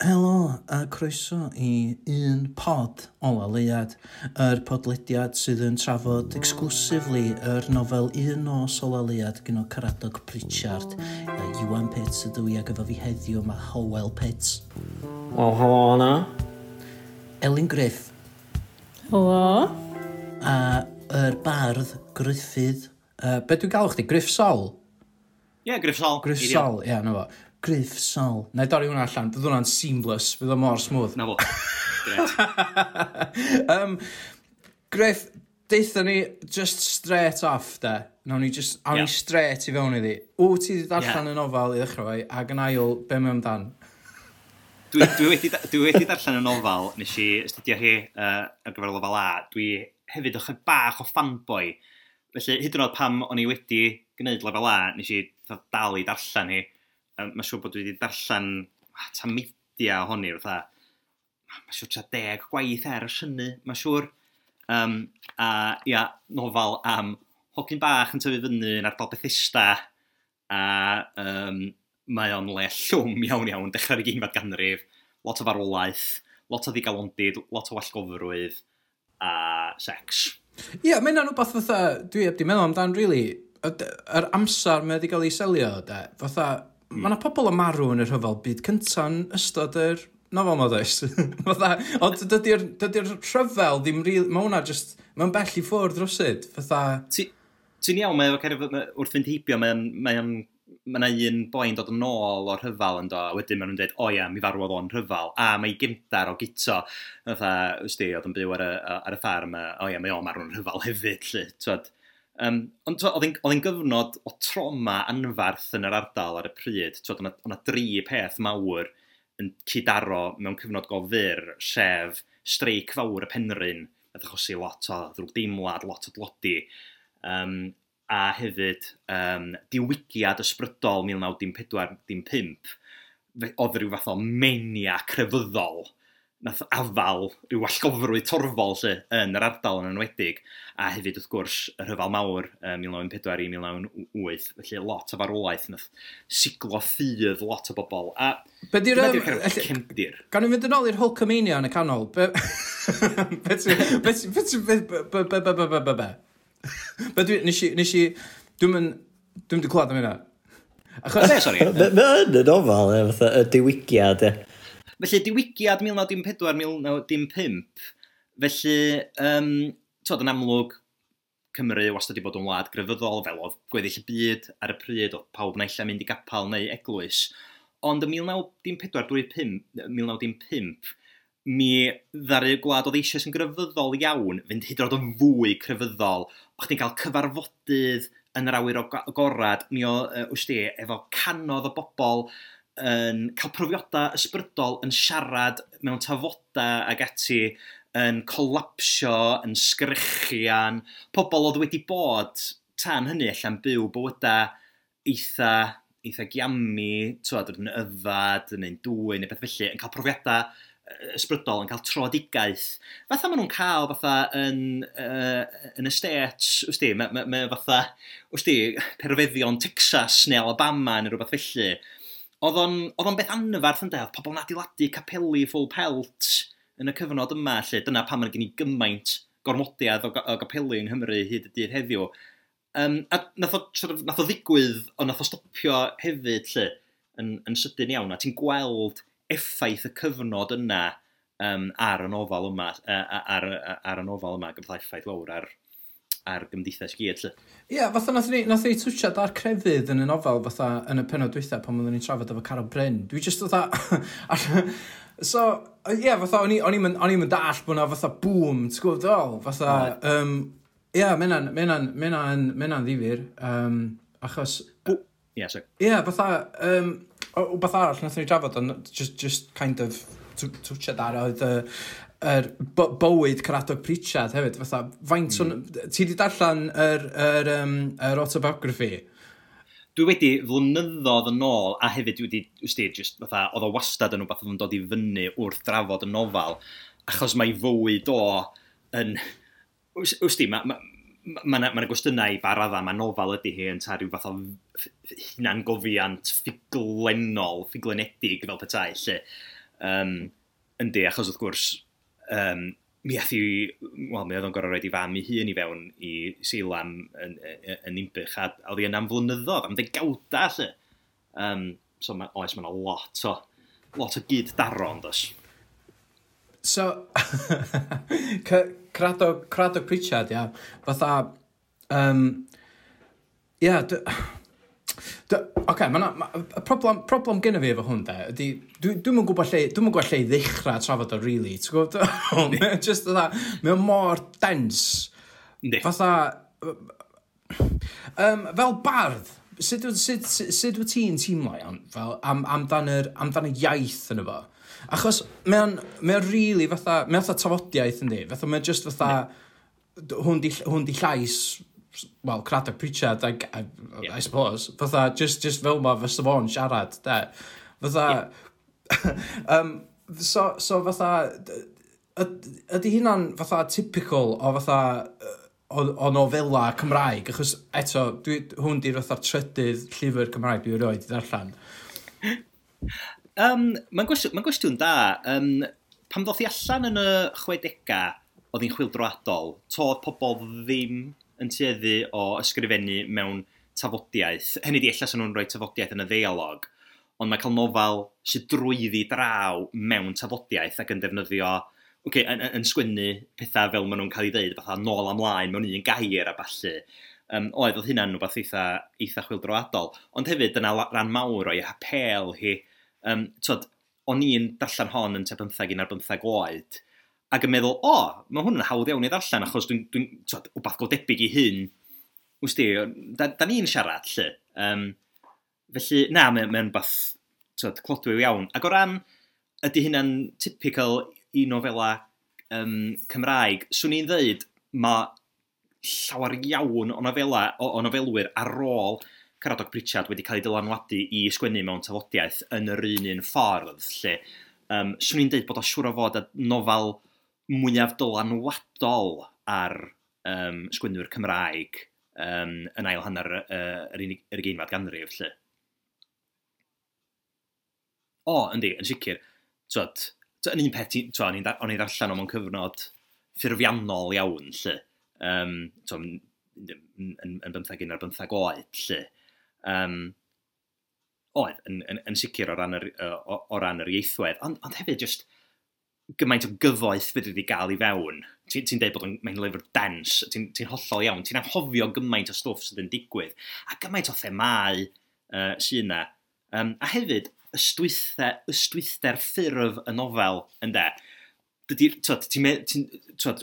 Helo a croeso i un pod ola leiad, yr podlediad sydd yn trafod exclusively yr nofel Un nos ola leiad gyno Caradog Pritchard. Iwan Pits ydw i ag efo fi heddiw mae Howell Pits. Wel, helo yna. Elin Griff. Helo. A yr bardd Griffydd. Uh, be dwi'n galw chdi? Griff Sol? Ie, yeah, Griff Sol. Griff Sol, ie, yeah, na fo. Griff Sol. Na i dorri hwnna allan, bydd hwnna'n seamless, bydd o mor smooth. Na fo. um, Griff, deitha ni just straight off da. Nawn ni just, awn yeah. ni straight i fewn iddi. Wt ti wedi darllen yeah. y nofel i ddechrau fai, ac yn ail, be mae amdan? dwi, dwi, wedi, dwi wedi darllen y nofel, nes i astudio hi uh, ar gyfer y lofel A. Dwi hefyd o'ch bach o fanboy. Felly, hyd yn oed pam o'n i wedi gwneud lefel A, nes i dal i darllen hi mae'n siŵr bod dwi wedi darllen ta meidia ohoni, fatha, mae'n siŵr tra deg gwaith er y syni, mae siŵr. Um, a ia, nofal am hogyn bach yn tyfu fyny yn ardal Bethesda, a um, mae o'n le llwm iawn iawn, dechrau'r ugeinfad ganrif, lot o farwolaeth, lot o ddigalondid, lot o wallgofrwydd, a sex. Ie, yeah, mae'n anodd fatha, dwi heb di meddwl amdan, really, yr amser mae wedi cael ei selio, de, fatha, mm. mae yna pobl yn marw yn y rhyfel byd cynta'n ystod yr nofel ma does. Fatha, ond dydy'r dydy rhyfel ddim rili, mae hwnna just, mae'n bell i ffwrdd rwsyd. Fatha... Ti'n iawn, mae efo cerdd wrth fynd heibio, mae'n mae mae yna un boi'n dod yn ôl o'r rhyfel yn do, a wedyn maen nhw'n dweud, o ia, mi farwodd o'n rhyfel, a mae gymdar o gito, fatha, wsti, oedd yn byw ar y, ar y ffarm, a, o ia, mae o'n marw'n rhyfel hefyd, lly, twad. Um, ond oedd hi'n gyfnod o troma anfarth yn yr ardal ar y pryd. Oedd yna dri peth mawr yn cydaro mewn cyfnod go fyr, sef streic fawr y penryn, a ddachosi lot o ddrwg deimlad, lot o dlodi, um, a hefyd um, diwygiad ysbrydol 1945, oedd rhyw fath o menia crefyddol nath afal yw allgofrwy torfol lly yn yr ardal yn enwedig a hefyd wrth gwrs y rhyfal mawr 1904 i 1908 felly lot o farwolaeth nath siglo thydd lot o bobl a be di'r um, cefndir. gan i fynd yn ôl i'r Hulkamania yn y canol. Be be dwi nes i nes i dwi'n mynd dwi'n mynd i clywed am hynna. Achos... Sori. Mae yn yn ofal, y diwygiad, Felly, diwygiad 1904-1905, felly, um, tod, yn amlwg, Cymru wastad wedi bod yn wlad grefyddol, fel oedd gweddill y byd ar y pryd, oedd pawb naill mynd i gapal neu eglwys. Ond ym 1914-1905, mi ddaru gwlad oedd eisiau sy'n grefyddol iawn, fynd hyd yn yn fwy crefyddol. O'ch chi'n cael cyfarfodydd yn yr awyr o agorad, mi o, uh, wsti, efo canodd o bobl yn cael profiadau ysbrydol yn siarad mewn tafodau ag ati yn colapsio, yn sgrychian, pobl oedd wedi bod tan hynny allan byw bywydau eitha, eitha giammi, twad, yn yfad, yn ein dwy, neu beth felly, yn cael profiadau ysbrydol, yn cael troedigaeth. Fatha maen nhw'n cael fatha yn, uh, yn y States, wrth di, mae ma, ma fatha, wrth di, perfeddion Texas neu Alabama neu rhywbeth felly, Oedd o'n beth anfarth yn dweud, pobl yn adeiladu capeli full pelt yn y cyfnod yma, lle dyna pam yn gen i gymaint gormodiad o, o capeli yng Nghymru hyd y dydd heddiw. Um, a nath o, nath o ddigwydd, ond nath o stopio hefyd lle, yn, yn sydyn iawn, a ti'n gweld effaith y cyfnod yna um, ar y nofel yma, ar, ar, ar y nofel yma, gyda effaith lawr ar, ar gymdeithas gyd. Ie, yeah, fatha nath ni, nath ni twtiad ar crefydd yn y nofel fatha yn y penod dwytha pan oeddwn ni'n trafod efo Carol Bryn. Dwi just fatha... so, ie, yeah, fatha o'n i'n dall bod na fatha boom, ti'n gwybod ddol? Fatha, ie, um, yeah, mena'n mena mena ddifur. Um, achos... Ie, yeah, sorry. Ie, yeah, fatha... Um, o, o arall nath ni drafod, ond just, just kind of twtiad ar oedd uh, er bywyd Caradog Pritchard hefyd, fatha, faint o'n... Mm. Ti wedi darllen yr, yr, um, yr autobiography? Dwi wedi flynyddoedd yn ôl, a hefyd dwi wedi, wsti, just, fatha, oedd o wastad yn rhywbeth oedd yn dod i fyny wrth drafod y nofal, achos mae fywyd o yn... Wsti, mae... Ma, Mae ma, ma, ma gwestiynau i ba mae nofal ydy hi yn ta rhyw fath o hunan gofiant ffiglenol, ffiglenedig fel petai, lle um, yndi, achos wrth gwrs um, mi ath i, wel, mi oedd o'n gorau roed i fam i hun i fewn i Seilam yn, yn, yn Imbych, a oedd hi yna'n flynyddoedd, am ddegawda, lle. Um, so, ma, oes, mae'n lot o, lot o gyd daro, ond os. So, Cradog Pritchard, ia, yeah. fatha, um, ia, yeah, Oce, okay, ma ma, y problem, problem gyda fi efo hwn de, ydy, dwi'n dwi mwyn gwybod lle, dwi'n mwyn gwybod lle i ddechrau trafod o, really, ti'n gwybod? Mae'n just yna, mae'n mor dens. Fatha, um, fel bardd, sut, wyt sut, sut, sut wyt ti'n teimlo iawn fel, am, amdan, yr, amdan y iaith yn efo? Achos mae'n mae really fatha, mae'n fatha tafodiaeth yndi, fatha mae'n just fatha, hwn di, hwn di llais well, Craddock Pritchard, I, I, yeah. I suppose. Fytha, just, just fel ma, fysa fo'n siarad, de. Fytha, yeah. um, so, so fatha, ydy hynna'n fatha typical o fatha, o, o nofela Cymraeg, achos eto, dwi, hwn di'r fatha trydydd llyfr Cymraeg dwi'n rhoi i ddarllen. Um, Mae'n gwestiwn, ma gwestiwn da. Um, pam ddoth i allan yn y 60au, oedd hi'n chwildroadol, to oedd pobl ddim yn tueddu o ysgrifennu mewn tafodiaeth. Hynny di, allas nhw'n rhoi tafodiaeth yn y ddeialog, ond mae cael nofal sydd drwyddi draw mewn tafodiaeth ac yn defnyddio okay, yn, yn, yn sgwennu pethau fel maen nhw'n cael ei ddeud, fatha nôl amlaen mewn un gair a ballu. Um, oedd oedd hynna'n rhywbeth eitha, eitha chwildroadol. Ond hefyd dyna rhan mawr o'i apel hi. Um, twod, o'n i'n darllen hon yn te 15 ar 15 oed, ac yn meddwl, o, mae hwn yn hawdd iawn i ddarllen, achos dwi'n dwi, n, dwi n, wbath godebyg i hyn. Wys di, da, da ni'n siarad, lle. Um, felly, na, mae'n mae bath mae clodwyw iawn. Ac o ran, ydy hynna'n typical i nofela um, Cymraeg, swn i'n dweud, mae llawer iawn o, nofela, o, o nofelwyr ar ôl Caradog Pritchard wedi cael ei dylanwadu i sgwennu mewn tafodiaeth yn yr un un ffordd, lle um, swn i'n dweud bod o siŵr o fod y nofel mwyaf dylanwadol ar um, sgwynwyr Cymraeg um, yn ail hanner uh, yr, unig, yr ugeimfad ganrif, lle. O, yndi, yn sicr. Twod, yn un peth, o'n i'n ddarllen o mewn cyfnod ffurfiannol iawn, lle. Um, twod, yn, yn bymthag un ar bymthag oed, lle. Um, oedd, yn, yn, yn sicr o ran yr, o, o ran yr ieithwedd. Ond, ond hefyd, just, gymaint o gyfoeth fyddi wedi gael i fewn. Ti'n ti, dweud deud bod mae'n lyfr dens, ti'n ti hollol iawn, ti'n anghofio gymaint o stwff sydd yn digwydd, a gymaint o themau uh, sy'n yna. Um, a hefyd, ystwythau, ystwythau'r ffurf y nofel, ynddo?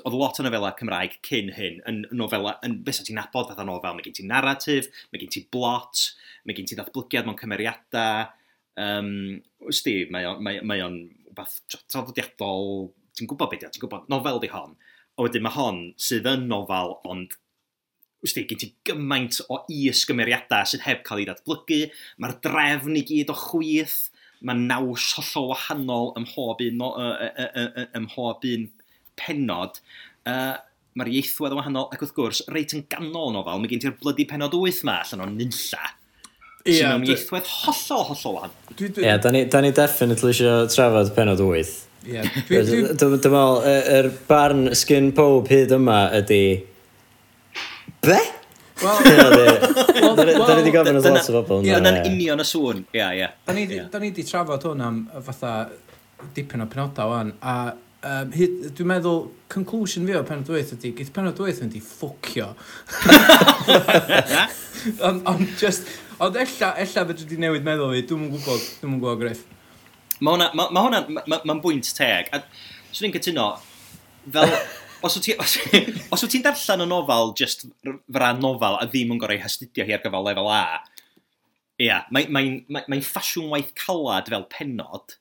oedd lot o nofela Cymraeg cyn hyn yn nofela, yn beth ti'n nabod fath o nofel, mae gen ti narratif, mae gen ti blot, mae gen ti ddatblygiad mewn cymeriadau, um, wsti, mae o'n, mae, mae on rhywbeth traddodiadol, ti'n gwybod beth ti'n gwybod, nofel di hon. A wedyn mae hon sydd yn nofel, ond wsti, gen ti gymaint o is-gymeriadau sydd heb cael ei datblygu, mae'r drefn i gyd o chwyth, mae naws hollol wahanol ym mhob un, no, uh, uh, uh, ym mhob un penod. Uh, mae'r ieithwedd yn wahanol, ac wrth gwrs, reit yn ganol nofel, mae gen ti'r blydi penod wyth ma, allan o'n nynlla, sy'n mewn dwi... ieithwedd hollol, hollol wan. Ie, yeah, da ni, da ni definitely eisiau trafod penod 8. Ie. Dwi'n meddwl, yr barn sgyn pob hyd yma ydy... Be? Wel, da ni wedi gofyn wrth lot o bobl. Ie, yna'n union y sŵn. Ie, ie. Da ni wedi trafod hwn am fatha dipyn o penodau wan, a Um, hyd, dwi'n meddwl, conclusion fi o penod penodwaith ydy, gyda penod penodwaith yn di ffwcio. ond on just, ond ella, ella fe dwi newid meddwl fi, dwi'n gwybod, dwi'n gwybod Griff. Mae hwnna, mae ma hwnna, ma, ma, ma bwynt teg. A swn i'n cytuno, fel, os wyt ti, os, os wyt ti darllen y nofal, just fran nofal, a ddim yn gorau hastudio hi ar gyfer lefel A, ia, mae'n mae, mae, mae, mae ffasiwn waith calad fel penod,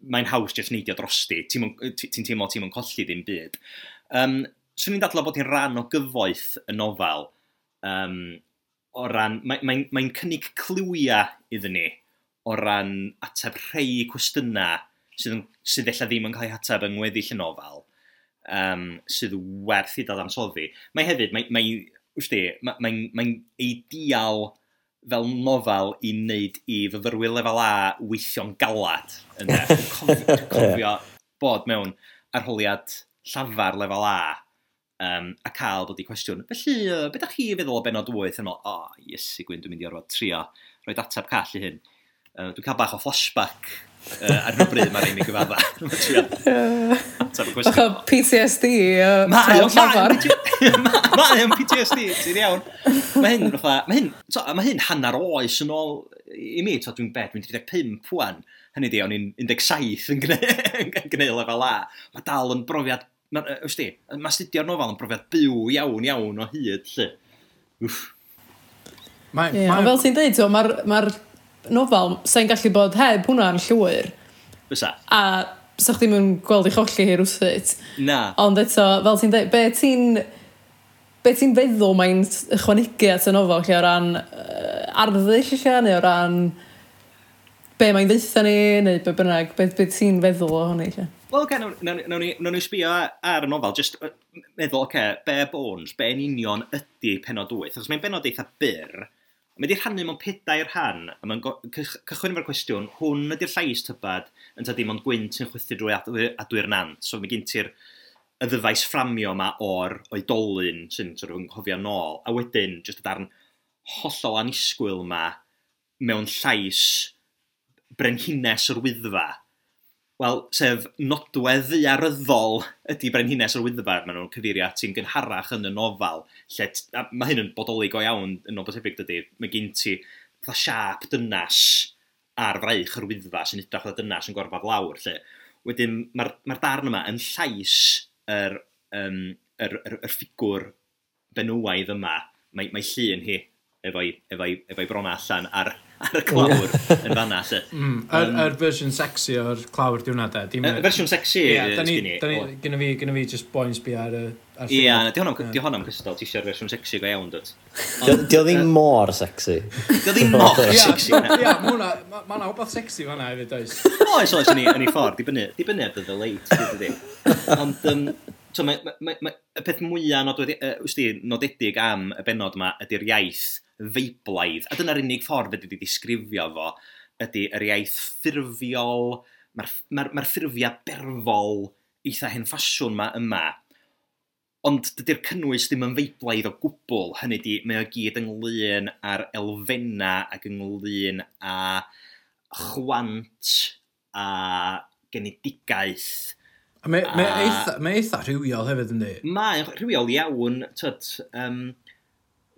mae'n haws jyst neidio drosti. Ti'n ti teimlo ti'n mwyn colli ddim byd. Um, Swn i'n dadlo bod hi'n rhan o gyfoeth y nofel. Um, o ran, mae'n mae, mae cynnig clywia iddyn ni o ran ateb rhai cwestiynau sydd, sydd ella ddim yn cael ei ateb yng ngweddill y nofel um, sydd werth i dadansoddi. Mae hefyd, mae, mae, wsti, mae, mae, mae ideal fel nofal i wneud i fyfyrwyr lefel A weithio'n galad. Dwi'n cofio, cofio bod mewn arholiad llafar lefel A um, a cael bod i cwestiwn. Felly, uh, beth ydych chi feddwl o benod 8? Yn o, o, oh, iesu gwyn, dwi'n mynd i orfod trio rhoi ateb call i hyn. Uh, dwi'n cael bach o flashback uh, ar hyn o bryd mae'r ein i gyfadda. ateb y. Bach o PTSD o Mae o'n llafar. Mae o'n PTSD, ti'n iawn. Mae hyn, fatha, mae hyn, to, mae hyn hanner oes yn ôl i mi, to, dwi'n bed, dwi'n 35 pwan. Hynny di, o'n i'n 17 yn gwneud lefel A. Mae dal yn brofiad, ys di, mae studio'r nofal yn brofiad byw iawn iawn o hyd, lle. Wff. Mae, yeah, mae... Fel ti'n dweud, mae'r ma nofal sa'n gallu bod heb hwnna'n llwyr. Fysa. A sa chdi ddim yn gweld i cholli hi rwsut. Na. Ond eto, fel ti'n dweud, be ti'n... Be ti'n feddwl mae'n ychwanegu at y nofel lle o ran uh, arddull lle, neu o ran be mae'n ddeitha ni, neu be bynnag, be, be ti'n feddwl o hynny lle? Wel, okay, nawn, nawn, nawn, ni, nawn ni sbio ar y nofel, just meddwl, oce, okay, be bones, be yn union ydy penod 8, achos mae'n benod eitha byr, Mae wedi rhannu mewn pedair rhan, a mae'n cychwyn efo'r cwestiwn, hwn ydy'r llais tybad, yn ta dim ond gwynt yn chwythu drwy adwy'r nan. So mae gen ti'r y ddyfais fframio yma o'r oedolyn sy'n sort of, yn cofio nôl, a wedyn jyst y darn hollol anisgwyl yma mewn llais brenhines yr wyddfa Wel, sef nodweddu ar ydy Brenhines o'r wyddfa, maen nhw'n cyfeirio at ati'n gynharach yn y nofal, lle mae hyn yn bodoli go iawn yn obotebyg dydy, mae gen ti fatha siap dynas ar fraich yr wyddfa sy'n edrych o dynas yn gorfod lawr. Lle. Wedyn, mae'r ma, darn yma yn llais yr, um, yr, yr, yr ffigwr benywaidd yma, mae, mae llun hi efo'i, efo efo brona allan ar ar y clawr yn fanna, lle. Mm, yr, um, yr fersiwn sexy o'r clawr diwna, da. E, dim y fersiwn sexy, yeah, da ni, da ni, gyda fi, gyda fi just boi'n sbi ar y... Ie, yeah, di hwnna am cystal, ti eisiau'r fersiwn sexy go iawn, dod. Di o ddim mor sexy. Di o ddim mor sexy. Ie, mae yna wbeth sexy fanna hefyd, oes. Oes, oes, yn ei ffordd, di bynnu, di bynnu ar dy ddyleit, di bynnu. Ond, So, mae, mae, mae, y peth mwyaf nodwyd, wsti, nodedig am y benod yma ydy'r iaith feiblaidd. A dyna'r unig ffordd ydy disgrifio fo, ydy yr iaith ffurfiol, mae'r ma ma, r, berfol eitha hen ffasiwn yma yma. Ond dydy'r cynnwys ddim yn feiblaidd o gwbl, hynny di, mae o gyd ynglyn ar elfenna ac ynglyn a chwant a genedigaeth Mae ma a... eitha, mae eitha rhywiol hefyd yndi? Mae rhywiol iawn, tyd, um,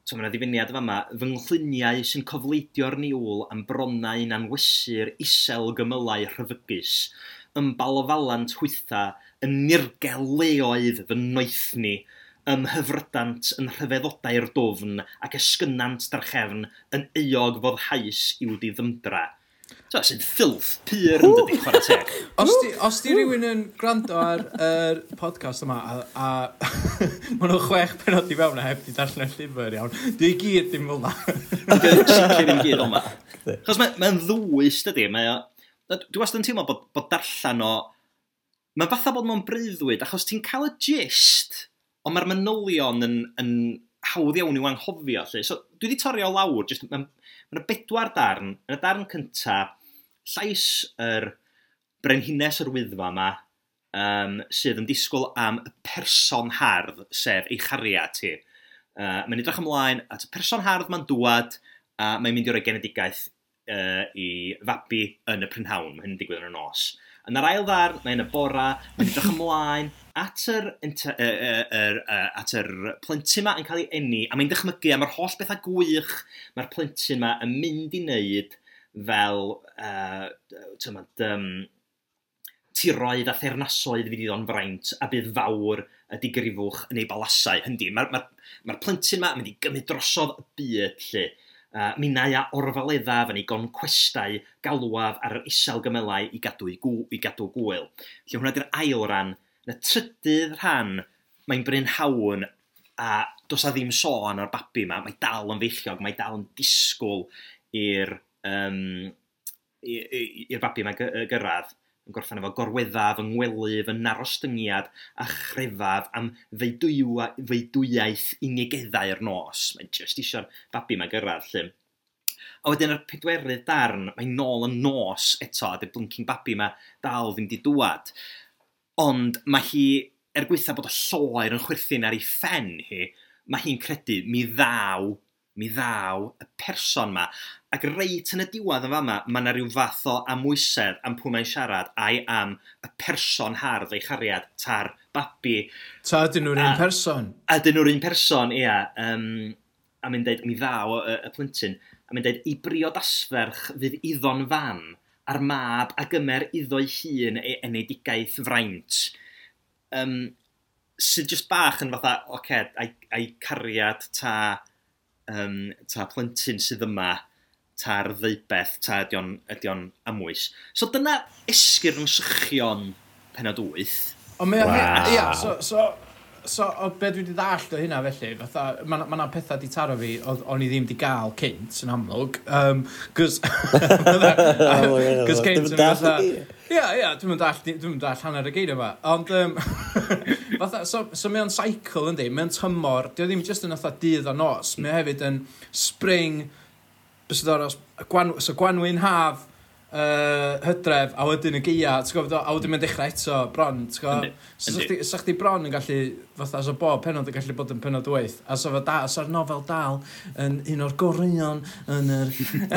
so mae'n ddifiniad yma, fy nghluniau sy'n cofleidio'r niwl am bronnau'n anwysur isel gymylau rhyfygus, yn balfalant hwytha, yn nirgel leoedd fy noethni, ym hyfrydant yn rhyfeddodau'r dofn ac esgynnant drachefn yn eog fodd hais i'w diddymdra. So, sy'n ffilth pyr yn dydi, chwarae teg. Os di, os di rhywun yn gwrando ar yr er podcast yma, a, a maen nhw chwech penod i fewn a heb di darllen y llyfr iawn, dwi i gyd dim fel na. Dwi'n sicr i gyd o'n. Chos mae'n ma ddwys, dydi, mae o... Dwi wastad yn teimlo bod, bod darllen o... Mae'n fatha bod mewn breuddwyd, achos ti'n cael y gist, ond mae'r manylion yn, yn hawdd iawn i'w anghofio. Lle. So, dwi wedi torri o lawr, jyst, mae'n ma bedwar darn, yn y darn cyntaf, llais yr brenhines yr wyddfa yma um, sydd yn disgwyl am y person hardd, sef ei chariad ti. Uh, mae'n edrych ymlaen at y person hardd mae'n dŵad a mae'n mynd i roi genedigaeth uh, i fabi yn y prynhawn. Mae'n digwydd yn y nos. Yn yr ail ddarn, mae'n y bora, mae'n edrych ymlaen at yr, uh, uh, uh, at yr plentyn yma yn cael ei enni, a mae'n dychmygu am yr holl bethau gwych mae'r plentyn yma yn mynd i wneud fel uh, tymod, um, tiroedd a thernasoedd fydd iddo'n fraint a bydd fawr y digrifwch yn ei balasau. Hyndy, mae'r ma, ma, ma plentyn yma yn mynd i gymryd drosodd y byd lle. Uh, minnau a orfaledda fan ei gon cwestau galwaf ar yr isel gymelau i gadw, i, gw, i gadw gwyl. Lle hwnna di'r ail ran. Yn y trydydd rhan, mae'n bryn hawn a dos a ddim sôn o'r babi yma, mae dal yn feichiog, mae dal yn disgwyl i'r um, i'r babi mae gyrraedd yn gorffan efo gorweddaf, yng ngwelyf, yn narostyngiad a chrefaf am feidwiaeth uniegeddau yr nos. Mae'n just eisiau'r babi mae gyrraedd, lle. A wedyn yr pedwerydd darn, mae'n nôl yn nos eto, a dy blinking babi mae dal ddim di dŵad. Ond mae hi, er gweitha bod y lloer yn chwerthin ar ei ffen hi, mae hi'n credu mi ddaw, mi ddaw y person yma. Ac reit yn y diwedd yn fama, mae yna rhyw fath o amwysedd am pwy mae'n siarad a'i am y person hardd ei chariad ta'r babi. Ta ydyn nhw'r un person? Ydyn nhw'r un person, ia. Um, a mynd dweud, mi ddaw y, y plentyn, a mynd dweud, i briod asferch fydd iddo'n fam a'r mab a gymer iddo'i hun e- ei enedigaeth fraint. Um, sydd jyst bach yn fatha, oce, okay, a'i, ai cariad ta, um, ta plentyn sydd yma, ta'r ddeibeth, ta ydy o'n, ydy on amwys. So dyna esgyr yn sychion penod wyth. O, mae wow. Ia, yeah, so, so, so o be dwi wedi ddallt o hynna felly, fatha, mae yna ma, pethau di taro fi oedd o'n i ddim di gael cynt yn amlwg, um, gos... Gos cynt yn fatha... Ia, ia, dwi'n mynd all, dwi'n mynd all hanner y geir yma, ond... Um, fatha, so, so mae o'n cycle yndi, mae o'n tymor, dio ddim jyst yn fatha dydd o nos, mae o hefyd yn spring, Bys ydyn os... Gwan, so Gwanwyn haf, uh, hydref, a wedyn y geia, ti'n gwybod, a wedyn mae'n dechrau eto, bron, ti'n gofod? So, sa chdi bron yn gallu, fatha, so bob penod yn gallu bod yn penod waith, a so fa da, so'r nofel dal yn un o'r goryon yn yr... Ti'n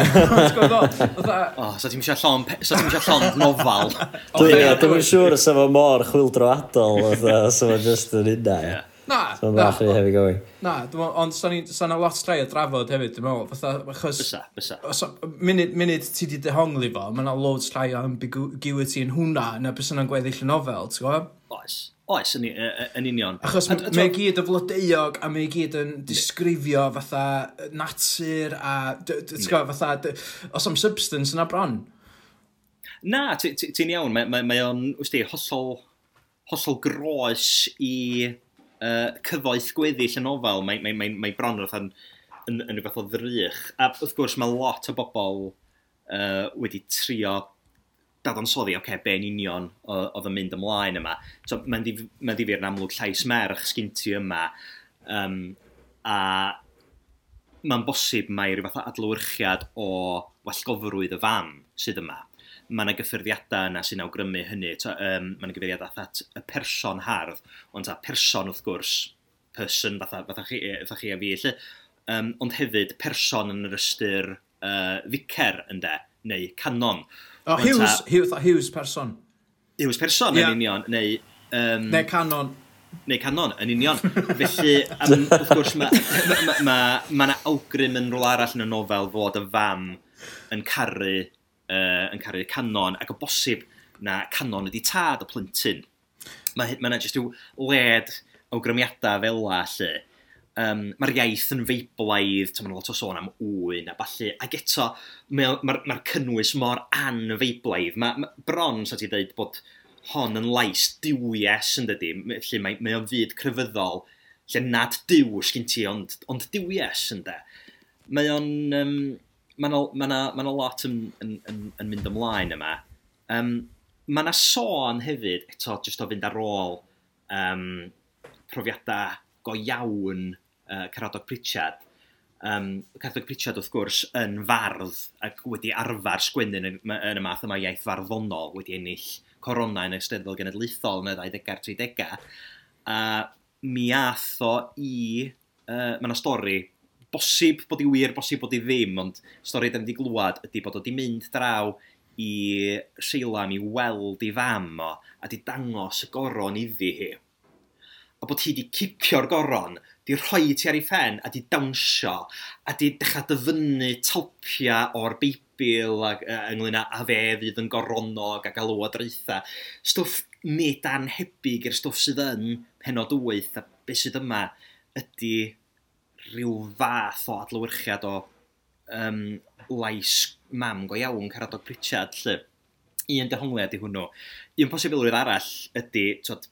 gwybod, fatha... O, so ti'n mysio llon, so ti'n eisiau llon nofel. Dwi'n siŵr os efo mor chwildroadol, fatha, so fa just yn unna, ie. Na, so, na. So, heavy going. Na, ond sa'n a lot strai o drafod hefyd, dwi'n meddwl, fatha, achos... Bysa, bysa. So, munud, munud ti di dehongli fo, mae yna loads strai o ambiguity yn hwnna, na bys yna'n gweddill y nofel, ti'n gwybod? Oes. Oes, yn, yn union. Achos mae gyd y flodeuog a mae gyd yn disgrifio fatha natur a, ti'n gwybod, fatha, os am substance yna bron. Na, ti'n iawn, mae o'n, wsti, hollol, hollol groes i uh, cyfoeth gweddill yn ofal, mae, mae, mae, mae bron yn, yn, yn rhywbeth o ddrych. A wrth gwrs mae lot o bobl uh, wedi trio dadansoddi, oce, okay, be'n union oedd yn mynd ymlaen yma. So, mae'n ddifir ma yn amlwg llais merch sgyn ti yma, um, a mae'n bosib mae rhywbeth o adlywyrchiad o wellgofrwydd y fam sydd yma mae yna gyffyrddiadau yna sy'n awgrymu hynny. Ta, um, mae yna gyfeiriad at y person hardd, ond ta person wrth gwrs, person fatha, fatha, chi, fatha chi a fi, lle. Um, ond hefyd person yn yr ystyr uh, ficer ynde, neu canon. O, oh, Hughes, ta, Hughes, Hughes person. Hughes person yeah. yn union, neu... Um, neu canon neu canon, yn union. Felly, am, wrth gwrs, mae yna ma, ma, ma, ma awgrym yn rôl arall yn y nofel fod y fam yn caru uh, yn caru'r canon, ac o bosib na canon ydi tad y plentyn. Mae yna ma jyst yw led awgrymiadau fel la, lle. Um, Mae'r iaith yn feiblaidd, ti'n lot o sôn am wyn a falle, ac eto, mae'r ma, ma cynnwys mor anfeiblaidd. Mae ma, bron, sa ti dweud, bod hon yn lais diwies yn dydy, lle mae, mae o'n fyd crefyddol, lle nad diw sgyn ti, ond, ond diwies yn de. Mae o'n... Um, mae yna ma na, ma na lot yn, yn, yn, yn mynd ymlaen yma. Um, mae yna sôn hefyd, eto, jyst o fynd ar ôl um, profiadau go iawn uh, Caradog Pritchard. Um, Caradog Pritchard, wrth gwrs, yn fardd ac wedi arfer sgwennu'n yn, yn y math yma iaith farddonol wedi ennill corona yn y Steddfod Genedlaethol yn y 20-30au. A mi ath o i... Uh, mae yna stori bosib bod i wir, bosib bod i ddim, ond stori da ni wedi glwad ydy bod o wedi mynd draw i Seilam i weld i fam o, a di dangos y goron iddi hi. A bod hi di cipio'r goron, di rhoi ti ar ei ffen, a di dawnsio, a di dechrau dyfynnu talpia o'r beibl ag, uh, ynglyn â a fe fydd yn goronog ac alw o dreitha. Stwff nid anhebyg i'r stwff sydd yn penod wyth a beth sydd yma ydy rhyw fath o adlywyrchiad o um, lais mam go iawn Caradog Pritchard, lle. Un dehongliad i hwnnw. Un posibilrwydd arall ydy, twod,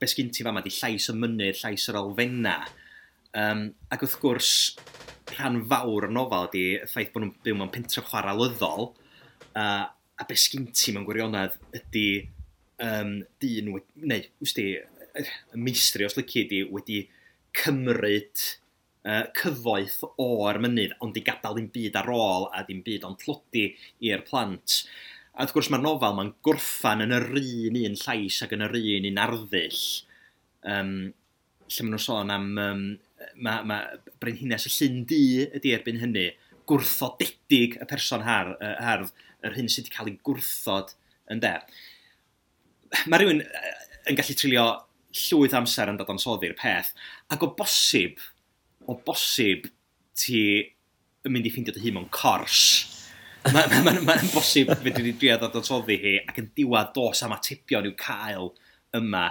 beth sgyn ti fama, di llais y mynydd, llais yr olfenna. Um, ac wrth gwrs, rhan fawr y nofel ydy y ffaith bod nhw'n byw mewn pentre chwaraelyddol, uh, a beth sgyn ti mewn gwirionedd ydy um, dyn, neu, wsti, y meistri, os lyci, ydy wedi cymryd uh, cyfoeth o'r mynydd, ond i gadael ddim byd ar ôl a ddim byd ond tlodi i'r plant. A wrth gwrs mae'r nofel mae'n gwrffan yn yr un un llais ac yn yr un un arddull. Um, lle maen nhw'n sôn am um, ma, ma brenhines y llun Di ydy erbyn hynny, gwrthodedig y person har, uh, hardd, yr hyn sydd wedi cael ei gwrthod yn de. Mae rhywun yn gallu trilio llwyth amser yn dod ansoddi'r peth, ac o bosib, o bosib ti yn mynd i ffeindio dy hun mewn cors. Mae'n ma, ma, ma, ma bosib fe dwi dod drio ddadansoddi hi ac yn diwad dos am atebion i'w cael yma.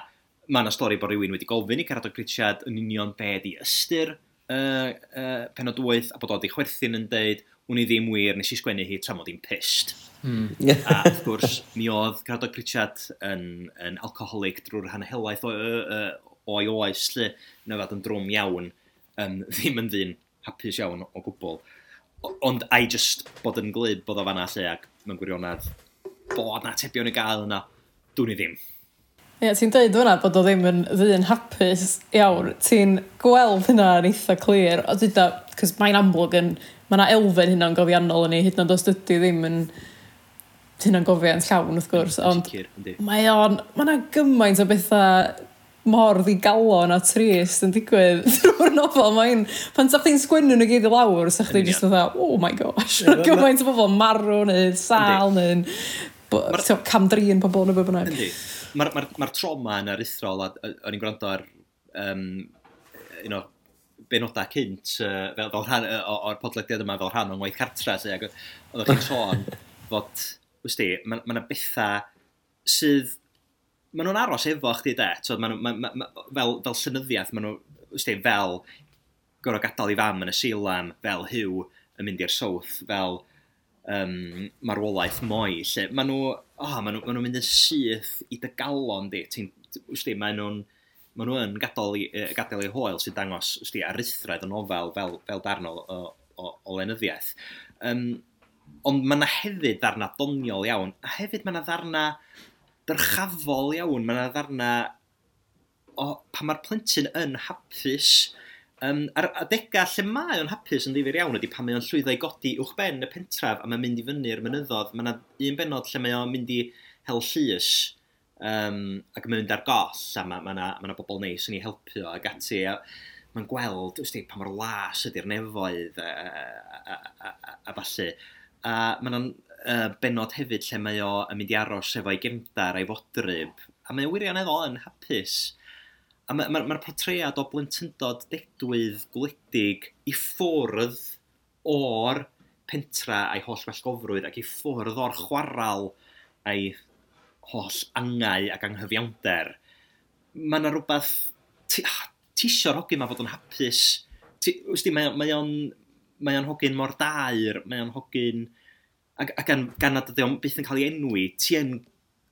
Mae yna stori bod rhywun wedi gofyn i Caradog Pritchard yn union be di ystyr uh, uh, penod wyth a bod o wedi chwerthin yn deud wni ddim wir nes i sgwennu hi tra mod i'n pist. Mm. a wrth gwrs, mi oedd Caradog Pritchard yn, yn alcoholic drwy'r hanhelaeth o, o, o, o'i oes, lle, na fod yn drwm iawn um, ddim yn ddyn hapus iawn o gwbl. Ond ai just bod yn glib bod o fanna lle ac mewn gwirionedd bod na tebion i gael yna, dwi'n i ddim. Ie, yeah, ti'n dweud hwnna bod o ddim yn ddyn hapus iawn. Ti'n gweld hynna yn eitha clir. O dwi'n da, cos mae'n amlwg yn, mae yna elfen hynna'n gofiannol yn ei, hyd yn oed os dydy ddim yn hynna'n gofiant llawn wrth gwrs. Ond mae o'n, mae yna gymaint o bethau mor ddigalon a trist yn digwydd drwy'r nofel. Mae'n, pan sa chdi'n sgwennu nhw gyd i lawr, sa chdi jyst yn dda, oh my gosh, yeah, gymaint o bobl marw neu sal neu camdrin pobl neu beth bynnag. Yndi, mae'r ma, ma, ma troma yn aruthrol, a o'n i'n gwrando ar um, un o benodau cynt uh, fel, fel rhan, uh, o'r podlediad yma fel rhan o'n waith cartra, sef, oedd chi'n sôn fod, wysdi, mae yna ma bethau sydd maen nhw'n aros efo chdi de, so, maen ma, ma, ma, fel, fel synyddiaeth, maen nhw, ysdi, fel gorau gadael i fam yn y silan, fel hyw yn mynd i'r south, fel um, marwolaeth moi, lle maen nhw, oh, maen nhw, maen nhw mynd yn syth i dy galon di, ti'n, ysdi, maen nhw'n, maen nhw yn gadael i, gadael i hoel sy'n dangos ysdi, arithred yn ofel fel, fel darn o, o, o, o lenyddiaeth. Um, ond mae yna hefyd ddarna doniol iawn, a hefyd mae yna ddarna byrchafol iawn. Mae yna ddarna o pa mae'r plentyn yn hapus. Um, ar adegau lle mae o'n hapus yn ddifur iawn ydy pan mae o'n llwyddo i godi uwch ben y pentraf a mae'n mynd i fyny'r mynyddodd. Mae yna un benod lle mae o'n mynd i hel llys um, ac mae'n mynd ar goll a mae yna ma, ma, ma bobl neis yn ei helpu o ac ati. A, mae'n gweld, wsdi, pa mor las ydy'r nefoedd a, a, a, a, a, a falle. A mae yna'n uh, benod hefyd lle mae o yn mynd i aros efo'i gemdar a'i fodryb, a mae o wirioneddol yn hapus. A mae'r ma, ma, ma portread o blentyndod dedwydd gwledig i ffwrdd o'r pentra a'i holl wellgofrwydd ac i ffwrdd o'r chwaral a'i holl angau ac anghyfiawnder. Mae yna rhywbeth... Ti, ah, ti isio'r hogyn ma fod yn hapus. Ti, wsti, mae o'n mae o'n hogyn mor dair, mae o'n hogyn ac, ac gan, gan nad ydy o'n byth yn cael ei enwi, ti yn,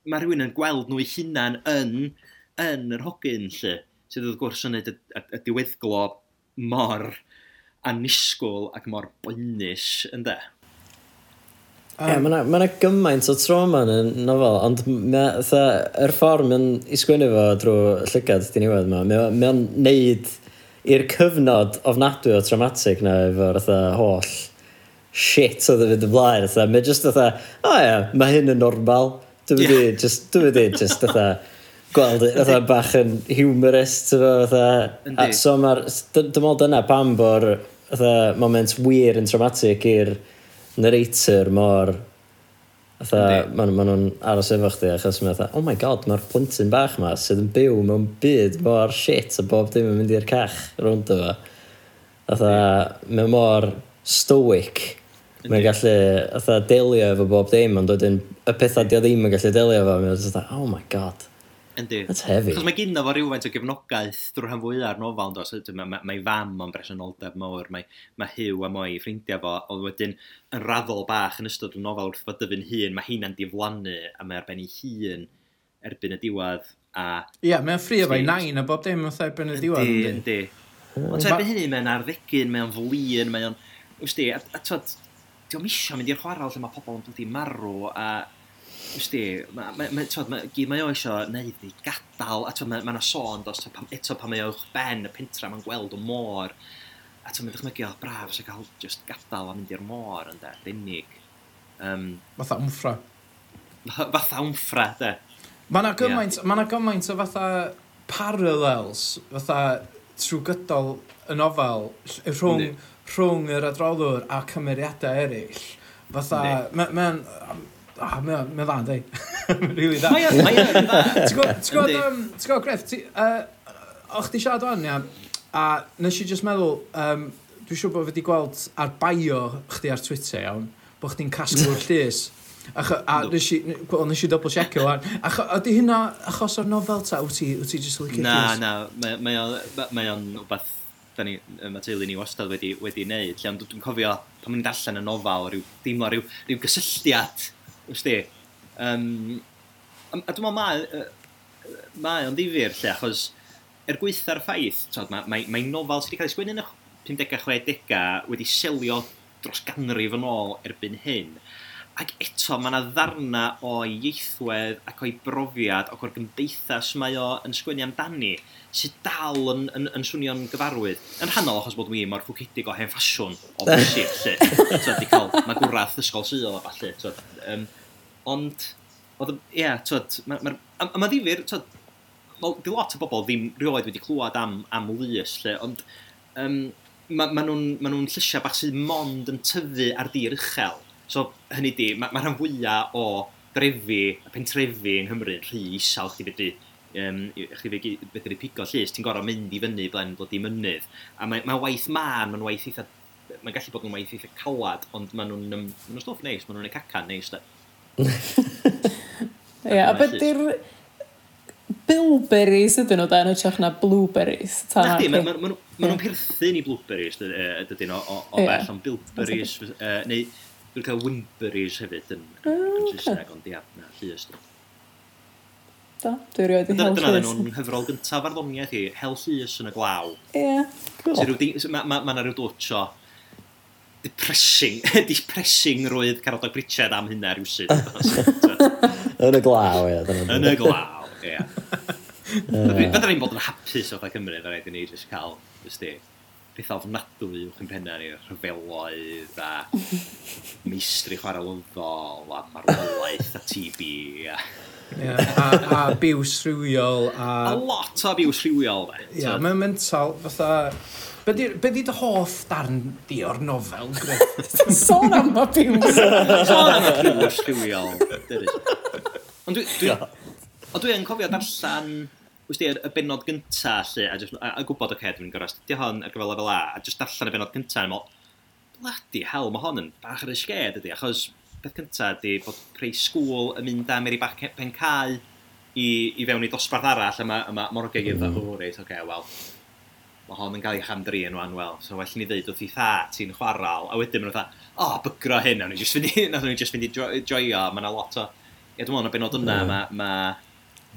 mae rhywun yn gweld nhw eu hunan yn, yn yr hogyn lle, sydd wrth gwrs yn y, y, y diweddglo mor anisgwl ac mor boenus ynddo? de. Ie, yeah, mae yna ma gymaint o trauma yn y nofel, ond mae'r ffordd mae'n isgwynnu fo drwy llygad di niwedd yma, mae'n neud i'r cyfnod ofnadwy o traumatic na efo'r holl shit oedd yn fynd ymlaen. Mae just oedd, o oh, ia, mae hyn yn normal. Dwi'n mynd yeah. i, just, dwi'n mynd i, just oedd, gweld oedd bach yn humorous, ti'n fo, So mae'r, dim ond dyna pam bo'r moment wir yn traumatic i'r narrator mor, Fatha, maen ma nhw'n aros efo chdi, achos mae'n fatha, oh my god, mae'r plentyn bach ma sydd yn byw mewn byd mor shit a bob dim yn mynd i'r cach rownd efo. Fatha, mae'n mor stoic Mae'n gallu, atha, delio efo bob dim, ond wedyn, y pethau di o ddim yn gallu delio efo, mae'n just oh my god. Yndi. That's heavy. Chos mae gyda fo rhywfaint o gefnogaeth drwy'r rhan fwyaf ar nofel, dos. Mae mae, mae fam o'n bresenoldeb mawr, mae, mae Hugh a moi ffrindiau fo, ond wedyn yn raddol bach yn ystod y nofel wrth fod dyfyn hun, mae hynna'n diflannu a mae arbenn ei hun erbyn y diwedd. A... Ie, yeah, mae'n ffrio fo'i nain a bob dim wrth erbyn y diwedd. Yndi, yndi. Mm. Ond erbyn hynny, mae'n arddegyn, mae'n flin, mae'n... Wsti, a, a twod, diolch misio mynd i'r chwarael lle mae pobl yn bloody marw a Ysdi, mae ma, ma, ma, ma o eisiau gwneud i gadael, a mae yna ma sôn, dos, pam, eto pan mae o'ch ben y pentra, mae'n gweld o môr, a ti'n mynd ychmygu, o braf, sy'n cael e just gadael a mynd i'r môr, yn de, denig. Um, fatha wmffra. fatha wmffra, de. Mae yna gymaint, yeah. ma gymaint o fatha parallels, fatha trwy gydol y nofel, rhwng... Ni rhwng yr adroddwr a cymeriadau eraill. Fatha, mae'n... Ah, mae'n ma dda'n dweud. Mae'n rili dda. Mae'n dda. Ti'n gwybod, ti'n gwybod, Griff, o'ch ti siarad o'n ia, a nes i just meddwl, um, dwi'n siŵr bod fi wedi gweld ar bio chdi ar Twitter iawn, bod chdi'n casgwr llys. A, a nes i, nes i double checkio o e wan. A ydy hynna achos o'r nofel ta, wyt ti, wyt ti just licio Na, na, mae o'n rhywbeth da ni, mae teulu ni wastad wedi, wedi wneud. Lle, ond dwi'n cofio pan mae'n darllen y nofal, rhyw, deimlo rhyw, rhyw gysylltiad, wrth di. Um, a dwi'n meddwl mae, mae o'n ddifur, lle, achos er gweitha'r ffaith, mae, mae, mae nofal sydd wedi cael ei sgwennu yn y 50-60 wedi selio dros ganrif yn ôl erbyn hyn. Ac eto, mae yna ddarna o ieithwedd ac o'i brofiad ac o'r gymdeithas mae o yn sgwennu amdani sydd dal yn, yn, yn swnio'n gyfarwydd. Yn rhannol achos bod mi mor ffwcedig o hen ffasiwn o bwysig, lle. so, di cael, magwrath ysgol syl o falle, So, Um, ond, oedd, ie, yeah, tyd, mae'r... Ma, ma, a ma ddifur, tyd, well, di lot o bobl ddim rioed wedi clywed am, am lys, lle, ond um, mae ma nhw'n ma nhw llysiau bach sydd mond yn tyfu ar dir uchel So, hynny di, mae ma rhan fwyaf o drefi a pentrefi yng Nghymru yn rhy isal chdi fedru um, chdi fedru pigo llys, ti'n gorau mynd i fyny blen bod i mynydd. A mae, mae waith man, mae'n waith eitha, mae'n gallu bod yn waith eitha calad, ond mae nhw'n um, ma stwff neis, mae nhw'n ei cacan neis, da. Ie, a beth yw'r bilberries ydyn nhw da, yn ytrach na blueberries. Na di, maen ma, ma, ma, ma, ma, ma, ma, ma, ma, ma, ma, ma, o ma, ma, ma, ma, ma, ma, Dwi'n cael Wimberys hefyd yn, oh, yn okay. Saesneg, ond ia, na, llys. dwi. Da, dwi'n rhoi di hel llys. Dyna ddyn nhw'n hyfrol gyntaf arddoniaeth i, hel llys yn y glaw. Ie, yeah, cool. Mae ma, ma, na rhyw dwtio depressing, depressing roedd Carodog Pritchard am hynna rhywsyd. yn y glaw, ie. Yn y glaw, ie. Fydda ni'n bod yn hapus o'r Cymru, fe rhaid i ni jyst cael, jyst pethau ofnadwy uwch yn penna ni, rhyfeloedd a meistri chwarae lyfol a marwolaeth a TB a... Yeah, a, a biws rhywiol a... A lot o biws rhywiol. Ie, yeah, mae'n mental, fatha... Be di dy hoff darn di o'r nofel, Griff? Sôn am y biws! Sôn am y biws rhywiol. Ond dwi'n dwi, dwi, dwi cofio darllen wysdi, y, y benod gynta, lle, a, just, a, a gwybod, oce, okay, dwi'n gorau astudio hon ar gyfer lefel A, a just darllen y benod gynta, a bladi hel, mae hon yn bach ar y sged ydy, achos beth cynta ydy bod creu sgwl yn mynd am eri bach e, pen cae i, i fewn i dosbarth arall, a mae ma morgau gyda mm. hwnnw reit, oce, okay, wel, mae hon yn cael ei chamdri yn wan, wel, so well ni ddeud wrth i tha ti'n chwarael, a wedyn mae'n dda, o, oh, bygro hyn, a nhw'n just fynd i, just fynd i joio, mae yna lot o, ie, dwi'n meddwl, y benod yna, mm. mae ma,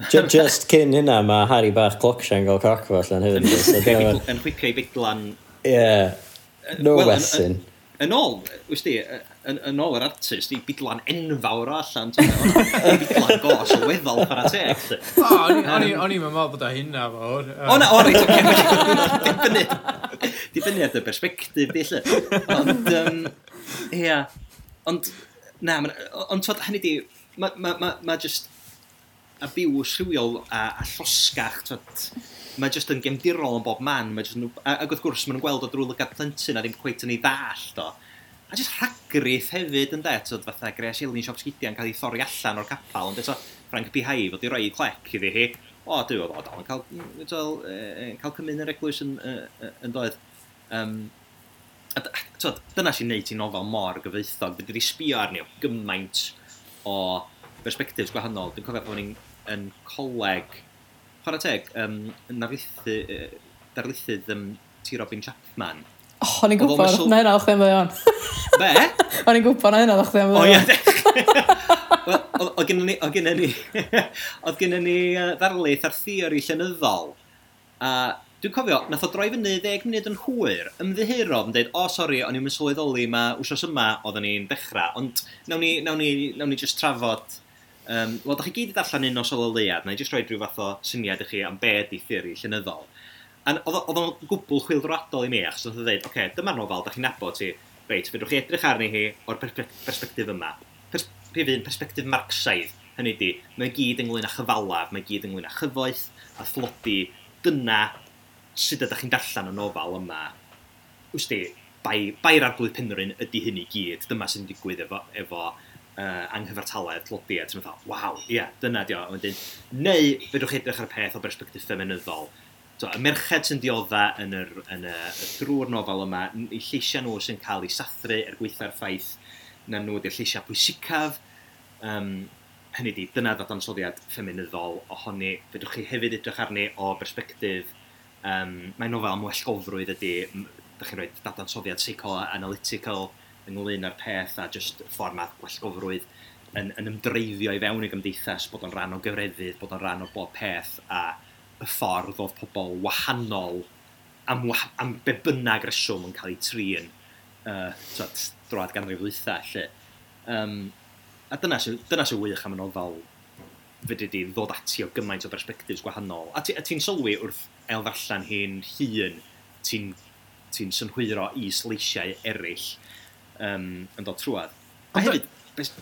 Just cyn hynna, mae Harry Bach Clocsha yn gael coc fo allan hefyd. Yn chwipio i biglan. Ie. No well, wesyn. Yn ôl, wyst ti, yn ôl yr artist, i biglan enfawr o allan. I Biglan gos o weddol para teg. O, o'n i'n meddwl bod o hynna fawr. O, na, o, reit, oce. Dibynnu ar dy perspektif, di, lle. Ond, ia. Ond, na, ond, hynny di, mae ma, ma, ma just abiws rhywiol a, a llosgach. Mae jyst yn gemdirol yn bob man. Mae yn, ac wrth gwrs, maen nhw'n gweld o drwy lygad plentyn a ddim cweith yn ei ddall. Do. A jyst rhagrith hefyd yn det, tyd, fatha Grea Sielin Siop Sgidia'n cael ei thorri allan o'r capal, ond eto Frank P. Hai fod i roi clec iddi hi. O, dwi, oedd o dal yn cael, mm, dal, e, e cael cymryd yr eglwys yn, e, e, yn doedd. Um, a, tyd, dyna sy'n neud i nofel mor gyfeithog. Fyddi wedi sbio arni o gymaint o perspektifs gwahanol. Dwi'n cofio bod ni'n yn coleg, chwarae teg, um, yn narithu, uh, darlithydd um, T. Robin Chapman. Oh, o'n i'n gwybod, mysil... na hynna o'ch ddim o'n. Be? O'n i'n gwybod, na hynna o'ch ddim o'n. O, ie. Oedd gennym ni, oedd gennym ni, oedd gennym ni ddarlith ar theori llenyddol. A dwi'n cofio, nath o droi fyny 10 munud yn hwyr, ymddiheuro, yn dweud, o, oh, sori, o'n i'n sylweddoli ma wsos yma oedden ni'n dechrau, ond nawn ni, nawn ni, nawn ni just trafod Um, Wel, da chi gyd i darllen un os o leiad, na i jyst rhoi rhyw fath o syniad i chi am be ydi theori llenyddol. A oedd o'n gwbl chwildroadol i mi, achos oedd o'n dweud, oce, okay, dyma'r nofel, da chi'n nabod ti, reit, fedrwch chi edrych arni hi o'r perspektif yma. Pers Rhyf un, perspektif marxaidd, hynny di, mae gyd ynglyn â chyfalaf, mae gyd ynglyn â chyfoeth, a thlodi, dyna sut ydych chi'n darllen y nofel yma. Wsti, bai, bai'r arglwydd penrhyn ydy hyn i gyd, dyma sy'n digwydd efo, efo uh, anghyfartaledd tlodiad. E, ti'n meddwl, waw, ie, yeah, dyna di o. Wedyn, neu, fedrwch chi edrych ar y peth o bersbectif ffeminyddol. So, y merched sy'n diodda yn yr, yn y, y drwy'r nofel yma, i lleisiau nhw sy'n cael ei sathru er gweitha'r ffaith na nhw ydy'r lleisiau pwysicaf. Um, hynny di, dyna ddadansoddiad ffeminyddol ohoni. Fedrwch chi hefyd edrych arni o bersbectif um, mae'n nofel am wellgofrwydd ydy, ydych chi'n rhoi dadansoddiad psycho-analytical ynglyn â'r peth a just ffordd mae gwellgofrwydd yn, yn ymdreiddio i fewn i gymdeithas, bod o'n rhan o gyfreddydd, bod o'n rhan o bob peth a y ffordd oedd pobl wahanol am, am be bynnag reswm yn cael ei trin uh, twad, drwad ganrif ddwytha lle. Um, a dyna sy'n sy wych am y nofel fyddi di ddod ati o gymaint o bersbectivs gwahanol. A ti'n ti sylwi wrth elfallan hi'n hun, ti'n ti synhwyro i sleisiau eraill um, yn dod trwad. A hefyd,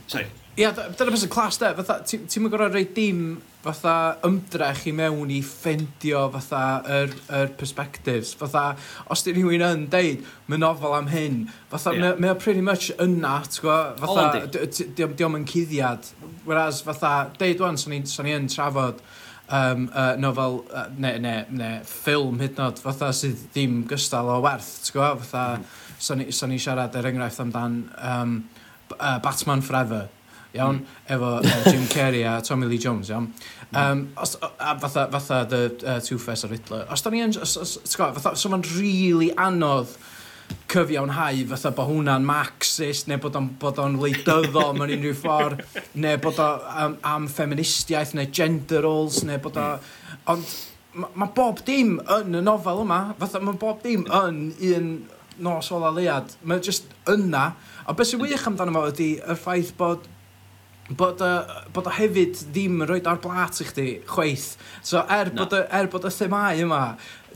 sorry. Ia, dyna beth sy'n clas de, fatha, ti'n mynd gorau rhoi dim fatha ymdrech i mewn i ffendio fatha yr, yr perspectives. Fatha, os di rhywun yn deud, mae nofel am hyn, fatha, yeah. mae o pretty much yna, ti'n gwa, fatha, diom yn cuddiad. Whereas, fatha, deud wan, so ni yn trafod, um, uh, nofel, uh, ne, ne, ne, ffilm hyd nod, fatha sydd ddim gystal o werth, ti'n gwybod, fatha, mm so ni, so ni siarad er enghraifft amdan um, uh, Batman Forever, iawn, mm. efo uh, Jim Carrey a Tommy Lee Jones, iawn. Um, os, a fatha, fatha The uh, Two-Face a Riddler. Os da ni yn, os, os, fatha, so mae'n really anodd cyfiawnhau fatha bod hwnna'n marxist neu bod o'n bod o'n leidyddo mewn unrhyw ffordd neu bod o am, am feministiaeth neu gender roles neu bod o mm. ond mae ma bob dim yn y nofel yma fatha mae bob dim yn un nos ola leiad, mae jyst yna. A beth sy'n wych amdano fo ydy y ffaith bod bod, uh, bod o hefyd ddim yn rhoi ar blat i chdi, chweith. So er, no. bod, y, er bod y themau yma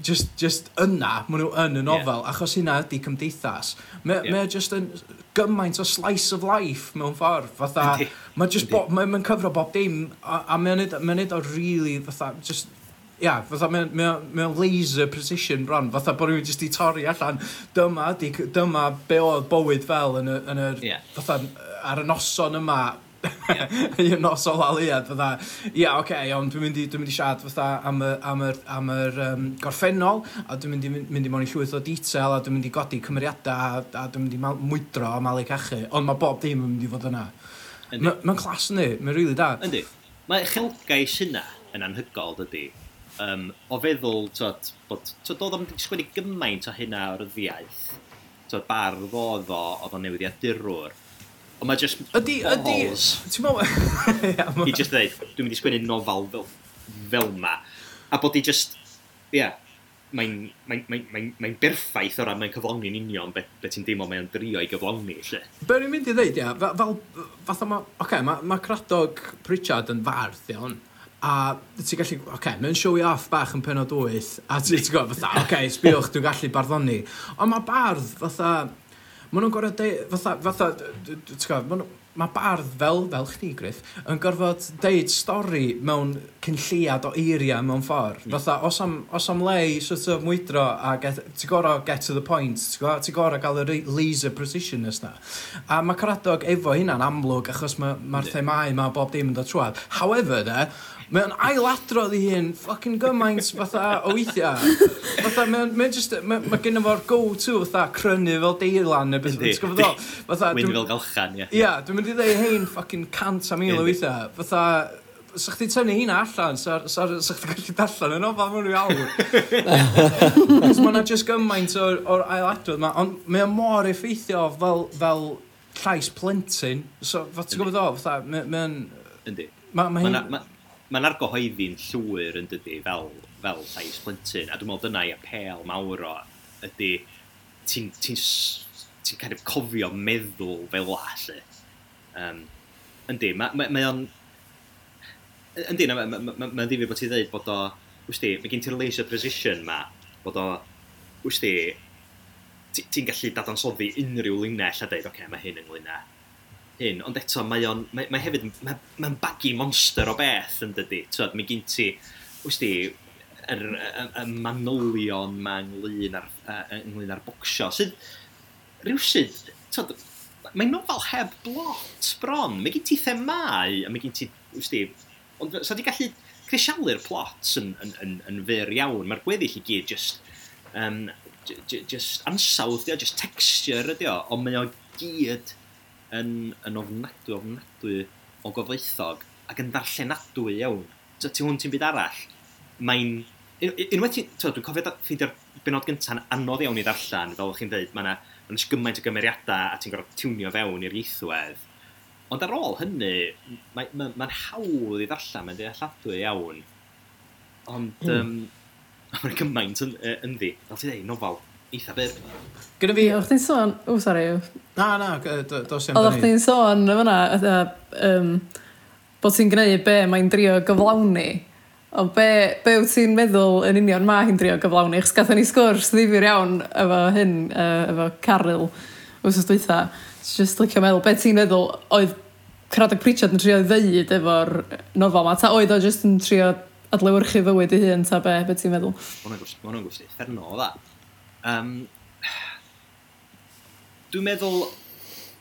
just, just yna, maen nhw yn y nofel, yeah. achos hynna ydy cymdeithas, mae yeah. just yn gymaint o slice of life mewn ffordd, fatha, mae just bo, mae, mae'n cyfro bob dim, a, a mae'n neud, mae neud o really, fatha, just ia, yeah, fatha, mae mae mae o'n laser precision bron, fatha bod rhywun jyst i torri allan, dyma, di, dyma be oedd bywyd fel yn y, yn y Ie. fatha, ar y noson yma, un nos o laliad, fatha, ia, oce, okay, ond dwi'n mynd i, dwi'n mynd i siarad fatha am y, am yr, am yr um, gorffennol, a dwi'n mynd i mynd i mewn i llwyth o detail, a dwi'n mynd i godi cymeriadau, a, a dwi'n mynd i mal- mwydro a malu cachu, ond mae bob dim yn mynd i fod yna. Yndi. Mae'n ma clas ni, mae'n rili da. Yndi. Mae uchelgais hynna yn anhygol, dydy um, o feddwl tyd, bod tyd, oedd o'n sgwennu gymaint o hynna o'r ddiaeth, tyd, bardd oedd o, oedd o'n newyddiadurwr, ond mae just... Ydy, ydy, ti'n meddwl... I just dweud, dwi'n mynd i sgwennu nofal fel, fel ma, a bod i just, ie yeah, mae'n mae, mae, mae, mae berffaith o ran mae'n cyflawni'n union beth be ti'n deimlo mae'n drio i gyflawni, lle. Be rwy'n mynd i ddeud, ia, fel, fel fatha mae, oce, okay, mae ma Cradog Pritchard yn fardd, iawn, a ti'n gallu, oce, okay, mae'n showy off bach yn penod 8, a ti'n gwybod, fatha, oce, okay, sbiwch, dwi'n gallu barddoni. Ond mae bardd, fatha, maen nhw'n gorau deud, fatha, fatha, ti'n gwybod, mae bardd fel, fel chdi, Griff, yn gorfod deud stori mewn cynlliad o eiriau mewn ffordd. Fatha, os am, os am le i sort of mwydro a ti'n gorau get to the point, ti'n gorau gael y laser precision na. A mae Caradog efo hynna'n amlwg achos mae'r ma themau mae bob dim yn dod trwad. However, de, Mae o'n ailadrodd i hyn fucking gymaint fatha o weithiau. Fatha, mae o'n, mae just, mae, ma gen fo'r go-to fatha crynu fel deilan neu beth. Yndi. Ti'n gwybod o? Fatha, Wyn fel galchan, ie. Ia, dwi'n mynd i ddeu hein fucking cant a mil o weithiau. Fatha, sa chdi tynnu hynna allan, sa, sa, sa chdi gallu darllen yn ofal mewn i awr. Cos mae'na just gymaint o'r, or ailadrodd yma, ond mae o mor effeithio fel, fel llais plentyn. So, fath ti'n gwybod o, fatha, mae'n... Yndi. Mae ma, ma, ma, ma, ma, ma, mae'n argyhoeddi'n llwyr yn dydy fel, fel llais plentyn, a dwi'n meddwl dyna i apel mawr o ydy ti'n ti, ti, ti kind of cofio meddwl fel la, lle. Um, yndi, mae ma, ma o'n... Yndi, mae'n ma, ma, ma, ma ddifur bod ti'n dweud bod o... Wsti, mae gen ti'r laser precision ma, bod o... Wsti, ti'n gallu dadansoddi unrhyw linell a dweud, oce, okay, mae hyn yn linell hyn, ond eto mae o'n, mae, mae hefyd, mae'n mae, mae bagu monster o beth yn dydy. Tyd, mae gen ti, wrth di, yr er, er, er manylion mae ynglyn ar, uh, ynglyn ar bocsio, sydd rhywsydd, tyd, mae'n nofel heb blot bron. Mae gen ti themau, a mae gen ti, wrth di, ond sa di gallu crisialu'r plot yn, yn, yn, yn fyr iawn. Mae'r gweddill i gyd just, um, just ansawdd, just texture ydi o, ond mae o gyd yn, yn ofnadwy, ofnadwy o gofleithog ac yn ddarllenadwy iawn. Ti hwn ti'n byd arall, mae'n... Unwaith ti'n... Dwi'n cofio ffeindio'r benod gyntaf anodd iawn i ddarllen, fel o'ch chi'n dweud, mae yna ma gymaint o gymeriadau a ti'n gorfod tiwnio fewn i'r ieithwedd. Ond ar ôl hynny, mae'n ma, ma hawdd i ddarllen, mae'n dealladwy iawn. Ond, mm. um, mae'n gymaint yn, yn ddi. Fel ti'n dweud, nofal, eitha byr. Gyda fi... O'ch ti'n sôn... O, sori. Na, na, dos i'n O'ch ti'n sôn yn fyna, um, bod ti'n gwneud be mae'n drio gyflawni. Ond be, be wyt ti'n meddwl yn union mae hi'n drio gyflawni? Chos gatho ni sgwrs ddifur iawn efo hyn, efo Caryl, wrth dweitha. Just licio meddwl, be ti'n meddwl oedd Craddock Pritchard yn trio ddeud efo'r nofel yma? Ta oedd o just yn trio adlewyrchu fywyd i hun, ta be, be ti'n meddwl? Mae hwnna'n gwrs, ma hwnna'n gwrs, fferno o dda. Um, Dwi'n meddwl,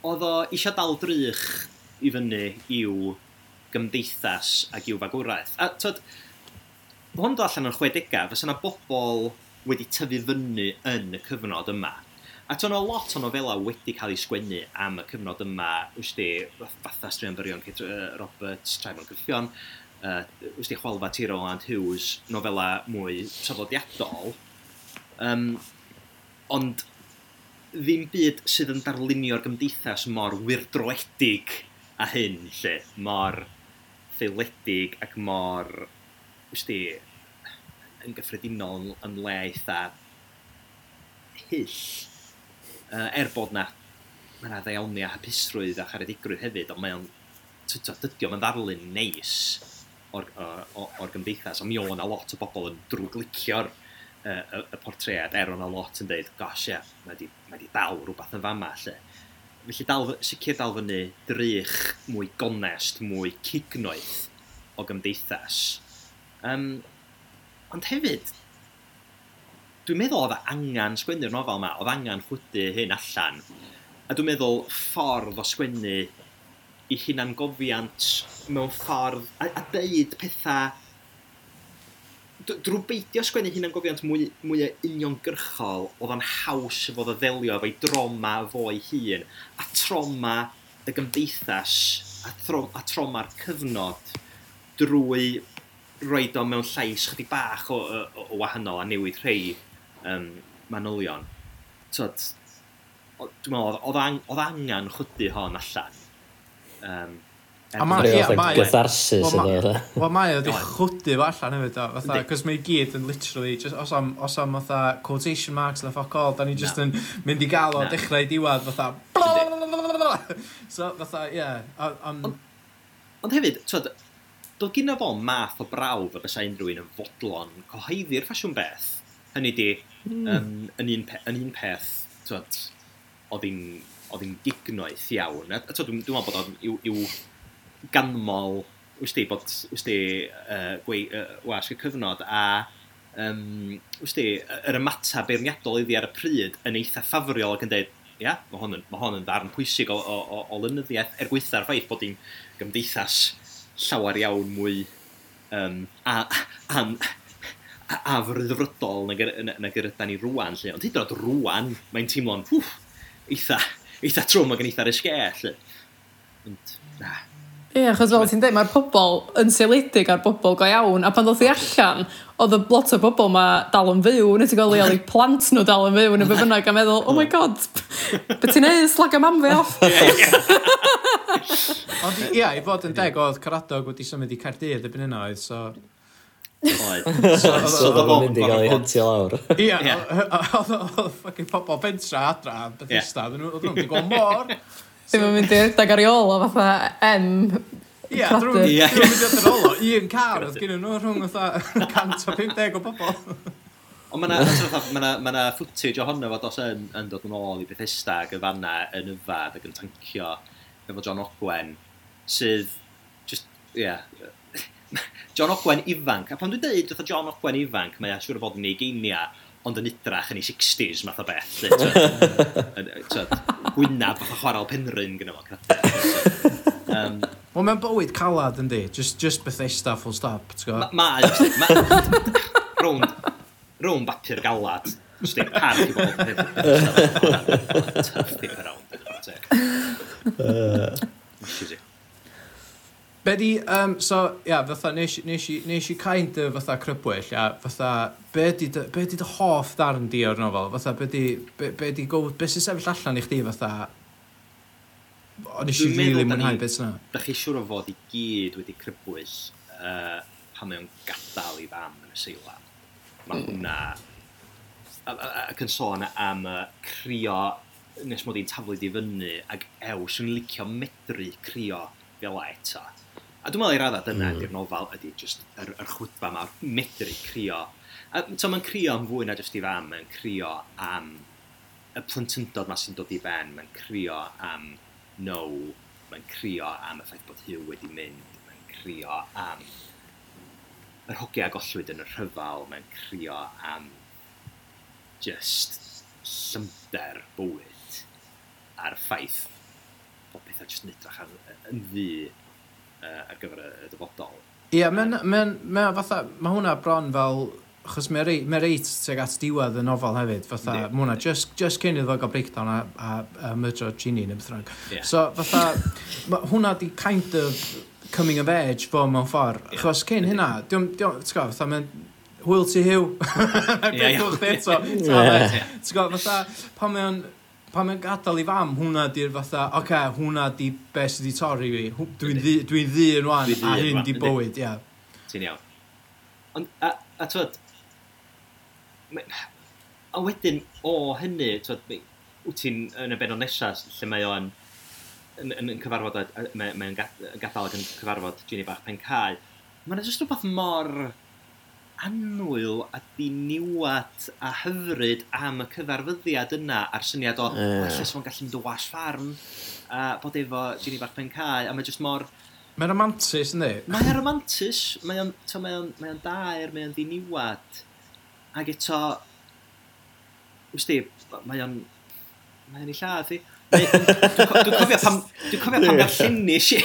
oedd o eisiau dal drych i fyny i'w gymdeithas ac i'w fagwraeth. A tyd, hwn dod allan yn 60au, fysa yna bobl wedi tyfu fyny yn y cyfnod yma. A to'n o lot o nofela wedi cael ei sgwennu am y cyfnod yma, wrth di, fatha Straeon Byrion, Kate Roberts, Traion Gryffion, uh, wrth di, Chwalfa Tiro and Hughes, nofela mwy traddodiadol. Um, ond ddim byd sydd yn darlunio'r gymdeithas mor wirdroedig a hyn, lle, mor ffeiledig ac mor, ysdi, yn gyffredinol yn le eitha hyll. Er bod na, mae yna a hapusrwydd a charedigrwydd hefyd, ond mae'n dydio, mae'n ddarlun neis o'r, o'r, or gymdeithas, ond mi o'n a lot o bobl yn drwglicio'r y, y portread, er o'n a lot yn dweud, gosh ie, yeah, mae di, mae di dal rhywbeth yn fama lle. Felly dal, sicr dal fyny drych mwy gonest, mwy cignoeth o gymdeithas. Um, ond hefyd, dwi'n meddwl oedd angen sgwennu'r nofel yma, oedd angen chwydu hyn allan. A dwi'n meddwl ffordd o sgwennu i hunan gofiant mewn ffordd a, a deud pethau drwy beidio sgwennu hunan gofiant mwy, mwy uniongyrchol, oedd o'n haws y fod o ddelio efo'i droma fo'i hun, a troma y gymdeithas, a, tro, a troma'r cyfnod drwy roed o mewn llais chydig bach o, o, o wahanol a newid rhai um, manylion. Tod, dwi'n meddwl, oedd angen chwydu hon allan. Um, A mae, ia, mae. Gwtharsis yna. Wel, mae o wedi chwdi fo allan hefyd, o. Fatha, cos mae gyd yn literally, just, os am, os am, fatha, quotation marks na ffoc all, da ni just yn mynd i gael o dechrau i diwad, fatha, So, fatha, ie. Ond hefyd, twyd, doedd gyda fo math o brawf y bysau unrhyw un yn fodlon cyhoeddi'r ffasiwn beth. Hynny di, um, yn, un pe, yn un peth, twyd, oedd hi'n gignoeth iawn. A, twyd, dwi'n meddwl bod o'n i'w ganmol, wys di, bod, wys di, uh, gwei, uh, wasg y cyfnod, a um, wys di, yr ymatab beirniadol iddi ar y pryd yn eitha ffafriol ac yn dweud, ia, yeah, mae hon yn, ma hon yn ddarn pwysig o, o, o, o lynyddiaeth, er gweitha'r ffaith bod hi'n gymdeithas llawer iawn mwy um, a, a, a, a frydfrydol nag, nag yr ydan ni rwan. Lle. Ond hyd yn oed rwan, mae'n teimlo'n eitha, eitha trwm ac yn eitha risgau. Ond, na, Ie, achos fel ti'n dweud, mae'r pobl yn seiliedig ar bobl go iawn, a pan ddoth i allan, oedd y lot o bobl ma dal yn fyw, neu ti'n gweld i plant nhw dal yn fyw, neu be bynnag, a meddwl, oh my god, be ti'n neud, slag y mam fi off. Ond ia, i fod yn deg, oedd Caradog wedi symud i Cardydd erbyn yna oedd, so... So oedd o'n mynd i gael ei hentio lawr. Ia, oedd fucking pobl bentra adra, Bethesda, oedd nhw'n gweld mor. Ddim yn mynd i'r dag ar ei ôl o fatha M. Ie, drwy'n mynd i'r edag ar ôl o. Un car oedd gen nhw rhwng fatha 150 o bobl. Ond mae yna ma ma footage ohono fo dos yn, yn dod yn ôl i Bethesda ac yn fanna yn yfad ac yn tancio efo John Ogwen sydd just, yeah, John Ogwen ifanc. A pan dwi'n dweud wrth John Ogwen ifanc, mae a siŵr o fod yn ei geiniau, ond yn idrach yn ei 60s, math o beth. Gwynaf, fath o chwarael penryn gyda fo. Um, Wel, mae'n bywyd calad yndi, just, just Bethesda full stop, ti'n gwybod? Mae, ma, ma, rown, rown bapur galad, sti, par i bobl Bethesda, tough dip around. Be di, um, so, ia, yeah, fatha, nes, i- nes, i- nes i kind of fatha crybwyll, ia, fatha, be di, dy- be di dy hoff darn di o'r nofel? Fatha, be di, be, be di go, be sy'n sefyll allan i chdi, fatha, o, nes i Dwi'n meddwl rili da ni- mwynhau beth yna. Da chi siŵr o fod i gyd wedi crybwyll uh, pan mae o'n gadael i fam yn y seila. Mae hmm. hwnna... a- a- Ac yn sôn am uh, crio nes mod i'n taflu di fyny ac ew, swn i'n licio medru crio fel a eto. A dwi'n meddwl i radda dyna mm. ydy'r nofal ydy just yr, yr chwydfa yma, medru crio. A, to, mae'n crio am fwy na jyst i fam, mae'n crio am y plentyndod mae sy'n dod i ben, mae'n crio am no, mae'n crio am y ffaith bod Hugh wedi mynd, mae'n crio am yr hogia gollwyd yn y rhyfal, mae'n crio am just llymder bywyd a'r ffaith bod pethau jyst yn edrych yn, yn ddu uh, ar gyfer y, y dyfodol. Ie, yeah, mae'n um, fatha, mae hwnna bron fel, achos mae reit, mae reit tuag at diwedd y nofel hefyd, fatha, yeah, mae hwnna just, just cyn iddo gael breakdown a, a, a mydro Ginny neu beth rhaid. Yeah. So, fatha, ma, hwnna di kind of coming of age fo mewn ffordd, yeah. achos cyn hynna, diwm, diwm, ti'n gwybod, fatha, mae'n, Hwyl ti hiw. Beth eto. Ti'n gwybod, fatha, pan mae'n, pan mae'n gadael i fam, hwnna di'r fatha, oce, okay, hwnna di be sydd wedi torri fi. Dwi'n ddi, dwi ddi yn wan, a hyn di bywyd, ia. Ti'n iawn. Ond, a, a twyd, a wedyn o hynny, twyd, wyt ti'n yn y benod nesaf lle mae o'n yn, yn, yn cyfarfod, mae'n mae gadael ac yn cyfarfod Ginny Bach Pencau, mae'n jyst rhywbeth mor annwyl a diniwad a hyfryd am y cyfarfyddiad yna a'r syniad o yeah. allai fo'n gallu mynd o wash farm a bod efo Ginny bach pen cae a mae jyst mor Mae'n romantis, ynddi? Mae'n romantis, mae'n mae o'n, mae o'n daer, mae o'n ddiniwad. Ac eto, wrth di, mae o'n, mae o'n ei lladd i. Dwi'n cofio pam, dwi'n cofio pam ddarllenis i,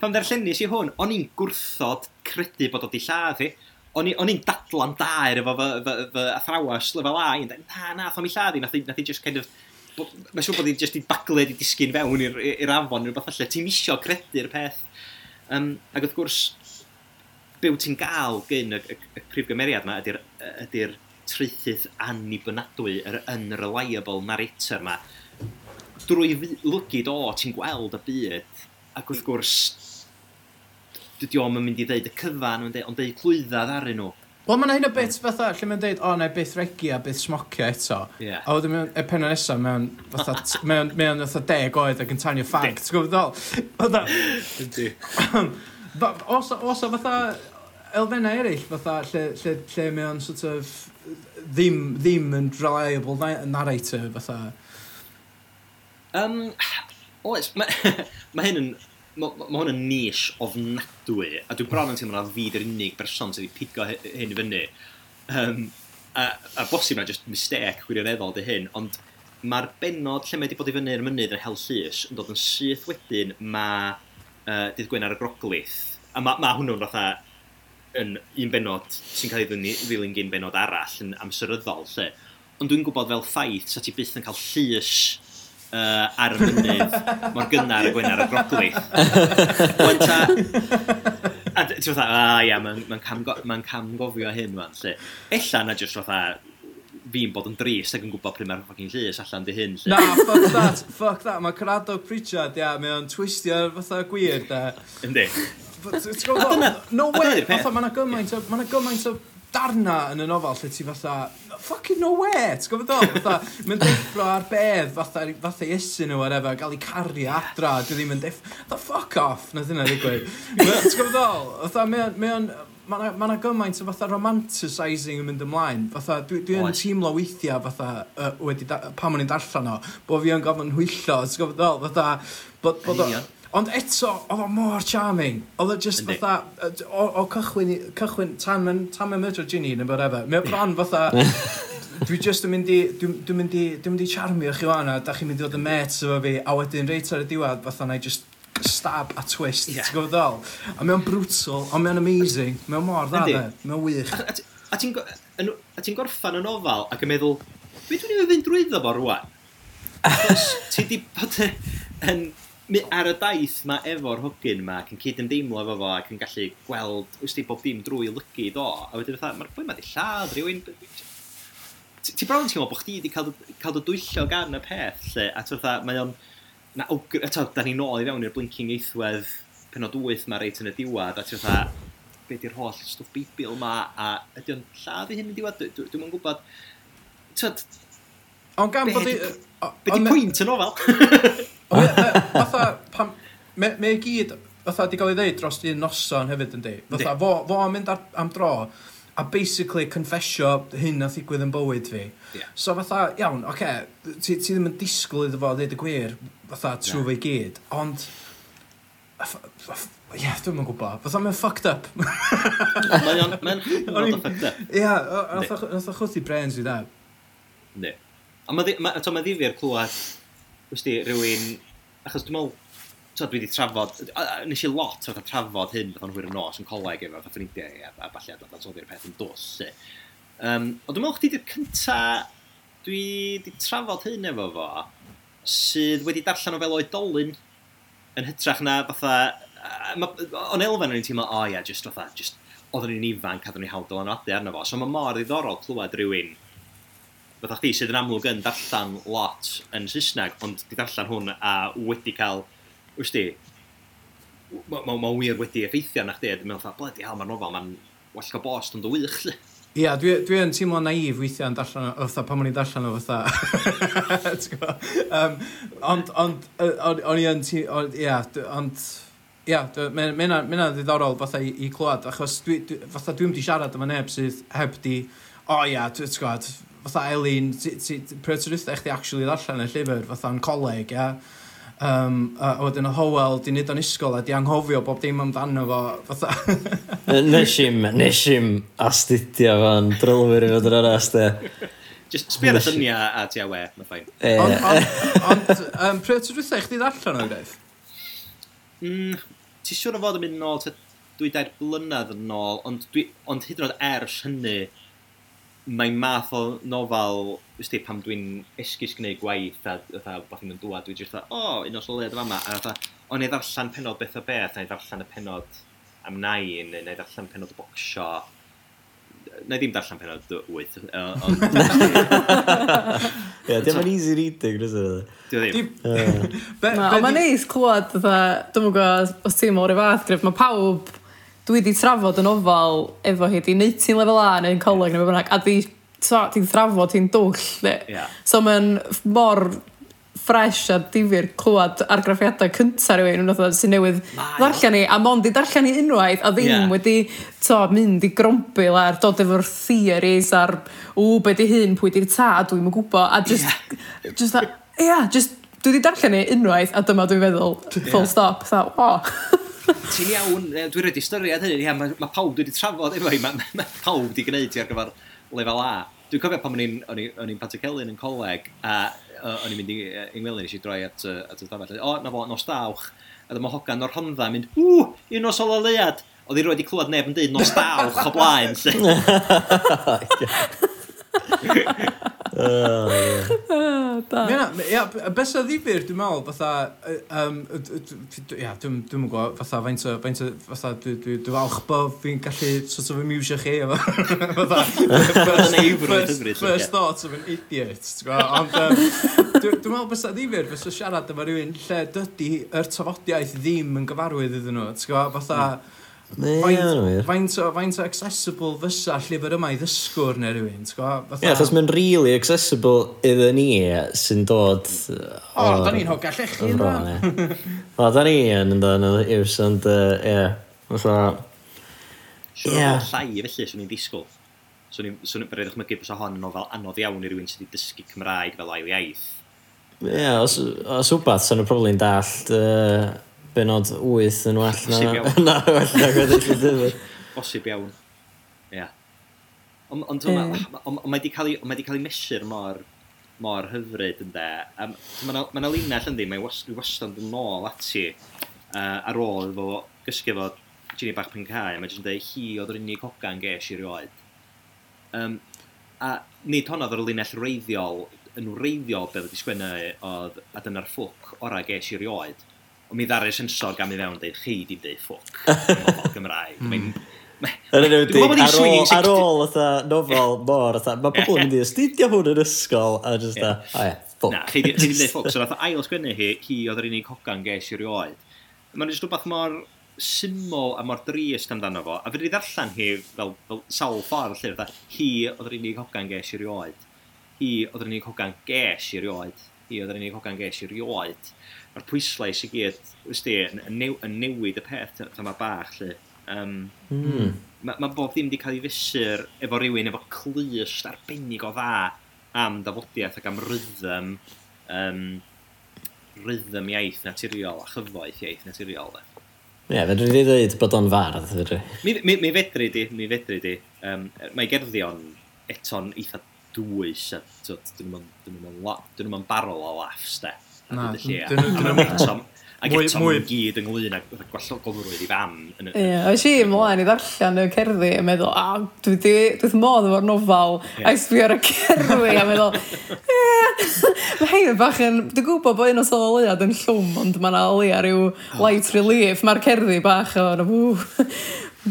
pam ddarllenis i hwn, o'n i'n gwrthod credu bod o di lladd i o'n i'n dadlan dair efo fy, fy, fy athrawas lefel A, i'n dweud, na, na, thom i lladd i, nath i, nath i just kind of, mae'n siŵr bod i just i baglu i disgyn fewn i'r afon, rhywbeth allan, ti'n isio credu'r peth. Um, ac wrth gwrs, byw ti'n gael gyn y, y, y prif gymeriad yma ydy'r ydy, ydy treithydd anibynadwy, yr unreliable narrator yma. Drwy lygyd o, ti'n gweld y byd, ac wrth gwrs, dydy o'm yn mynd i ddeud y cyfan, ond deud clwyddad ddaryn nhw. Wel, mae'n hyn o bit fatha, lle mae'n deud, o, oh, neu byth regi a byth smocio eto. Yeah. A wedyn y penna nesaf, mewn fatha, mewn, mewn fatha deg oed ac yn tanio ffag, ti'n gwybod ddol? Fatha... Ydy. Os o fatha elfennau eraill, fatha, lle, lle, lle mae o'n sort of ddim, ddim yn reliable narrator, fatha. Um, oes, mae ma hyn yn mae ma, hwn yn nish ofnadwy, a dwi'n bron yn teimlo na fi dy'r unig berson sydd wedi pigo hyn i fyny. Um, a, a bosib na just mistake gwirioneddol dy hyn, ond mae'r benod lle mae wedi bod i fyny i'r mynydd yn hel llys yn dod yn syth wedyn mae uh, dydd gwen ar y groglith. A mae ma hwnnw'n fatha yn un benod sy'n cael ei ddilyn gyn benod arall yn amseryddol lle. Ond dwi'n gwybod fel ffaith sa ti byth yn cael llys uh, ar y mynydd mor gynnar y gwenar y grogwyth. Wan ta... A ti'n fatha, a ia, mae'n ma camgo, ma camgofio hyn wan, lle. Ella na jyst fatha, fi'n bod yn drist ac yn gwybod pryd mae'r fucking llys allan di hyn, lle. Na, fuck that, fuck that. Mae Corrado Pritchard, ia, mae o'n twistio fatha gwir, da. Yndi. A dyna... No way, fatha, mae yna gymaint o darna yn y nofel lle ti fatha, fucking no way, ti'n gwybod o? Fatha, mae'n deffro ar bedd, fatha, fatha Iesu nhw ar efo, gael ei caru adra, dwi ddim yn deff... fatha fuck off, na dyna ddigwydd. ti'n gwybod o? Fatha, mae'n, mae yna ma gymaint o fatha romanticising yn mynd ymlaen. Fatha, dwi, dwi yn teimlo weithiau fatha, uh, wedi da, pan o'n i'n darllen o, bod fi yn gofyn hwyllo, ti'n gwybod ddol, fatha, bod, bod, bod, Ond eto, oedd o mor charming. Oedd o just Yndi. fatha, o, o cychwyn, i- cychwyn tan mae'n tan mae'n myrtio Ginny neu whatever. Mae o bron fatha, dwi just yn mynd i, dwi'n dwi mynd i, dwi'n mynd i charmio chi o'n a da chi'n mynd i fod yn mates efo fi, a wedyn reit ar y diwedd, fatha na i just stab a twist, Ie. yeah. ti'n gwybod ddol? A mae'n brutal, ond mae'n amazing, mae'n mor dda Yndi. dde, mae'n wych. A- a ti- A ti'n go- yn- a ti'n gorffan y nofal ac yn meddwl, beth dwi'n ei fynd drwyddo fo rwan? Achos ti di bod yn ar y daith mae efo'r hogyn yma ac yn cyd yn deimlo efo fo ac yn gallu gweld, wrth ti bob dim drwy lygu do. A wedyn fatha, mae'r boi ma di lladd rhywun... Ti bron yn teimlo bod chdi wedi cael, cael dy dwyllio gan y peth, lle, a ti'n fatha, mae o'n... Na, awgr... Eto, da ni nôl i fewn i'r blinking eithwedd penod 8 mae reit yn y diwad, a ti'n fatha, be di'r holl stwff beibil ma, a ydy o'n lladd i hyn yn diwad? Dwi'n dwi, dwi gwybod... Ti'n Ond gan bod... i... Be di pwynt yn ofal? Fatha, pam... Me, me gyd, fatha, di gael ei ddeud dros un noson hefyd yn di. Fatha, fo, fo am mynd ar, am dro, a basically confessio hyn a ddigwydd yn bywyd fi. Yeah. So fatha, iawn, oce, okay, ti, ti ddim yn disgwyl iddo fo ddeud y gwir, fatha, trwy yeah. fe gyd, ond... Ie, yeah, dwi'n yn gwybod. Fatha mae'n fucked up. Mae o'n fucked up. Ie, nath o chwthu brains i da. Ne. A mae ma, ma ddifir clywed Wysdi, rhywun... Achos dwi'n meddwl, so, dwi wedi trafod, nes i lot o'r trafod hyn, oedd o'n hwyr yn nos, yn coleg efo, oedd ffrindiau a, a falle, a o'n soddi'r peth yn dws. Um, ond dwi'n meddwl chdi di'r cynta, dwi wedi trafod hyn efo fo, sydd wedi darllen o fel oedolyn, yn hytrach na fatha, o'n elfen o'n i'n teimlo, o oh, ia, yeah, just fatha, just, oedden ni'n ifanc a oedden ni'n hawdd dylanwadu arno fo. So mae mor ddiddorol clywed rhywun fatha chdi sydd yn amlwg yn darllan lot yn Saesneg, ond di darllan hwn a wedi cael, wrth di, mae ma, ma wir wedi effeithio na chdi, a dwi'n meddwl, bledi hal, mae'r nofel, mae'n wallgo bost ond o wych, lle. Ia, yeah, dwi, dwi yn teimlo naif weithiau yn darllen o, fatha, pan o'n i'n darllen o, fatha, um, ond, ond, o'n i yn, ia, ond, ia, mae'n mynd ddiddorol, fatha, i, i clywed, achos dwi, dwi, fatha, dwi'n di siarad yma neb sydd heb di, o oh, ia, yeah, ti'n gwybod, fatha Elin, pryd ti'n rwythau chdi actually ddarllen y llyfr, fatha'n coleg, ia. Um, a, a wedyn o Howell, di nid o'n isgol a di anghofio bob dim amdano fo, fatha. nes i'm, nes i'm astudio fo'n drylwyr i fod yr onest, e. Just sbio'r ar y lluniau a ti awe, mae'n ffain. Ond, um, pryd ti'n rwythau chdi ddarllen o'n gwneud? Mm, ti'n siŵr o fod yn mynd nôl, dwi dair blynedd yn ôl, ond, dwi, ond hyd yn oed ers hynny, mae math o nofal, ysdi, pam dwi'n esgus gwneud gwaith, a fatha, bach yn dŵad, dwi'n just fatha, o, oh, un os o leid yma, a fatha, o'n neu ddarllen penod beth o beth, neu ddarllen y penod am nain, neu ddarllen penod o bocsio, na i ddim darllen penod 8, ond... Ie, ddim yn easy reading, rwy'n sôn. Dwi ddim. Mae'n neis clywed, dwi'n gwybod, os ti'n mor i fath, mae pawb dwi wedi trafod yn ofal efo hi, di neud ti'n lefel A neu'n coleg yeah. neu bynnag, a di ti'n trafod hi'n dwll. Yeah. So mae'n mor ffres a difyr clywed argraffiadau cynta rhywun sy'n newydd ddarllen ni, a mond i darllen ni unwaith, a ddim yeah. wedi to, mynd i grombil ar dod efo'r theories ar, o, be di hyn, pwy di'r ta, dwi'n yn gwybod, a just, yeah. just, a, yeah, just, dwi wedi darllen ni unwaith, a dyma dwi'n feddwl, full yeah. stop, tha, o. Oh. Ti'n iawn, dwi'n rhaid i ystyried hynny, ia, mae ma pawb wedi trafod efo hi, mae ma, ma pawb wedi gwneud hi ar gyfer lefel A. Dwi'n cofio pan o'n i'n Pantacelyn yn coleg, a o'n i'n mynd i Engweli, nes i droi at, at y stafell. O, na fo, nos dawch. A dyma hogan o'r Honda mynd, ww, un nos o leiad. Oedd i roed i clywed neb yn dweud nos dawch o blaen. Oh, ia, beth sy'n ddifur, dwi'n meddwl, fatha, um, ia, dwi'n gwybod, fatha, faint o, faint o, fatha, dwi'n dwi, dwi falch bod fi'n gallu, sort of, amusio chi, efo, fatha, first thoughts of an idiot, ond, um, dwi'n meddwl, beth sy'n ddifur, beth sy'n siarad efo rhywun lle dydy yr tafodiaeth ddim yn gyfarwydd iddyn nhw, fatha, Faint, faint, o, faint o accessible fysa llyfr yma i ddysgwr neu rhywun, ti'n gwybod? Ie, achos mae'n really accessible iddyn ni e, sy'n dod... O, o da ni'n hogell eich chi'n O, da ni yn yn dan iws, ond ie, fatha... Ie. Llai felly swn i'n ddisgwyl. Swn i'n rhaid ychmygu bys hon yn nofel anodd iawn i rywun sydd wedi dysgu Cymraeg fel ail iaith. Ie, yeah, os, os wbeth, sa'n nhw probably'n dallt... Uh, benod 8 yn well na, na well na gweddill y llyfr. Bosib iawn. Ia. Ond on, on, on, on, mae wedi cael ei cael ei mesur mor, mor hyfryd ynddo. Um, mae yna linell yndi, mae wastad yn ôl ati uh, ar ôl efo gysgu efo Ginny Bach Pencai, a mae jyst yn dweud hi oedd yr unig hogan ges i rioed. Um, a nid hon oedd yr linell reiddiol, yn reiddiol beth wedi sgwennu oedd a dyna'r ffwc orau ges i rioed. Ond mi ddaru sensor gan mi fewn dweud, chi di'n dweud ffwc, hmm. yn Gymraeg. Mae'n Yn y newid, ar ôl, ar ôl otha nofel mor, otha, mae pobl yn mynd i astudio hwn yn ysgol, a just a, o ie, ffwc. Na, chi di dweud ffwc, so nath ail sgwennu hi, hi oedd yr unig hogan ges i rioed. Mae'n just rhywbeth mor syml a mor drist amdano fo, a fyddi ddarllen hi fel, fel sawl ffordd llyfr, hi oedd yr unig hogan ges i rioed. Hi oedd yr unig hogan ges i rioed hi oedd yr unig hogan ges i rioed. Mae'r pwyslais i gyd, ysdi, yn, new, yn newid y peth yma bach, lle. Um, mm. Mae ma bob ddim wedi cael ei fesur efo rhywun efo clust arbennig o dda am dafodiaeth ac am rhythm, um, rhythm iaith naturiol a chyfoeth iaith naturiol. Ie, yeah, fedri di dweud bod o'n fardd, fedri? Mi, mi, mi fedri di, mi fedri di. Um, mae gerddion eto'n eitha dwys a dyn nhw'n barol o laffs de. Na, dyn nhw'n Ac eto mwy gyd ynglyn â gwallol gofrwydd i fam. Ie, oes i ymlaen i ddarllen y cerddi a meddwl, a, dwi wedi modd efo'r nofal yeah. a sbio ar y cerddi a meddwl, ie, Mae hyn bach yn... Dwi'n gwybod bod un o sol o leiad yn llwm, ond mae yna o rhyw light relief. Mae'r cerddi bach o'n...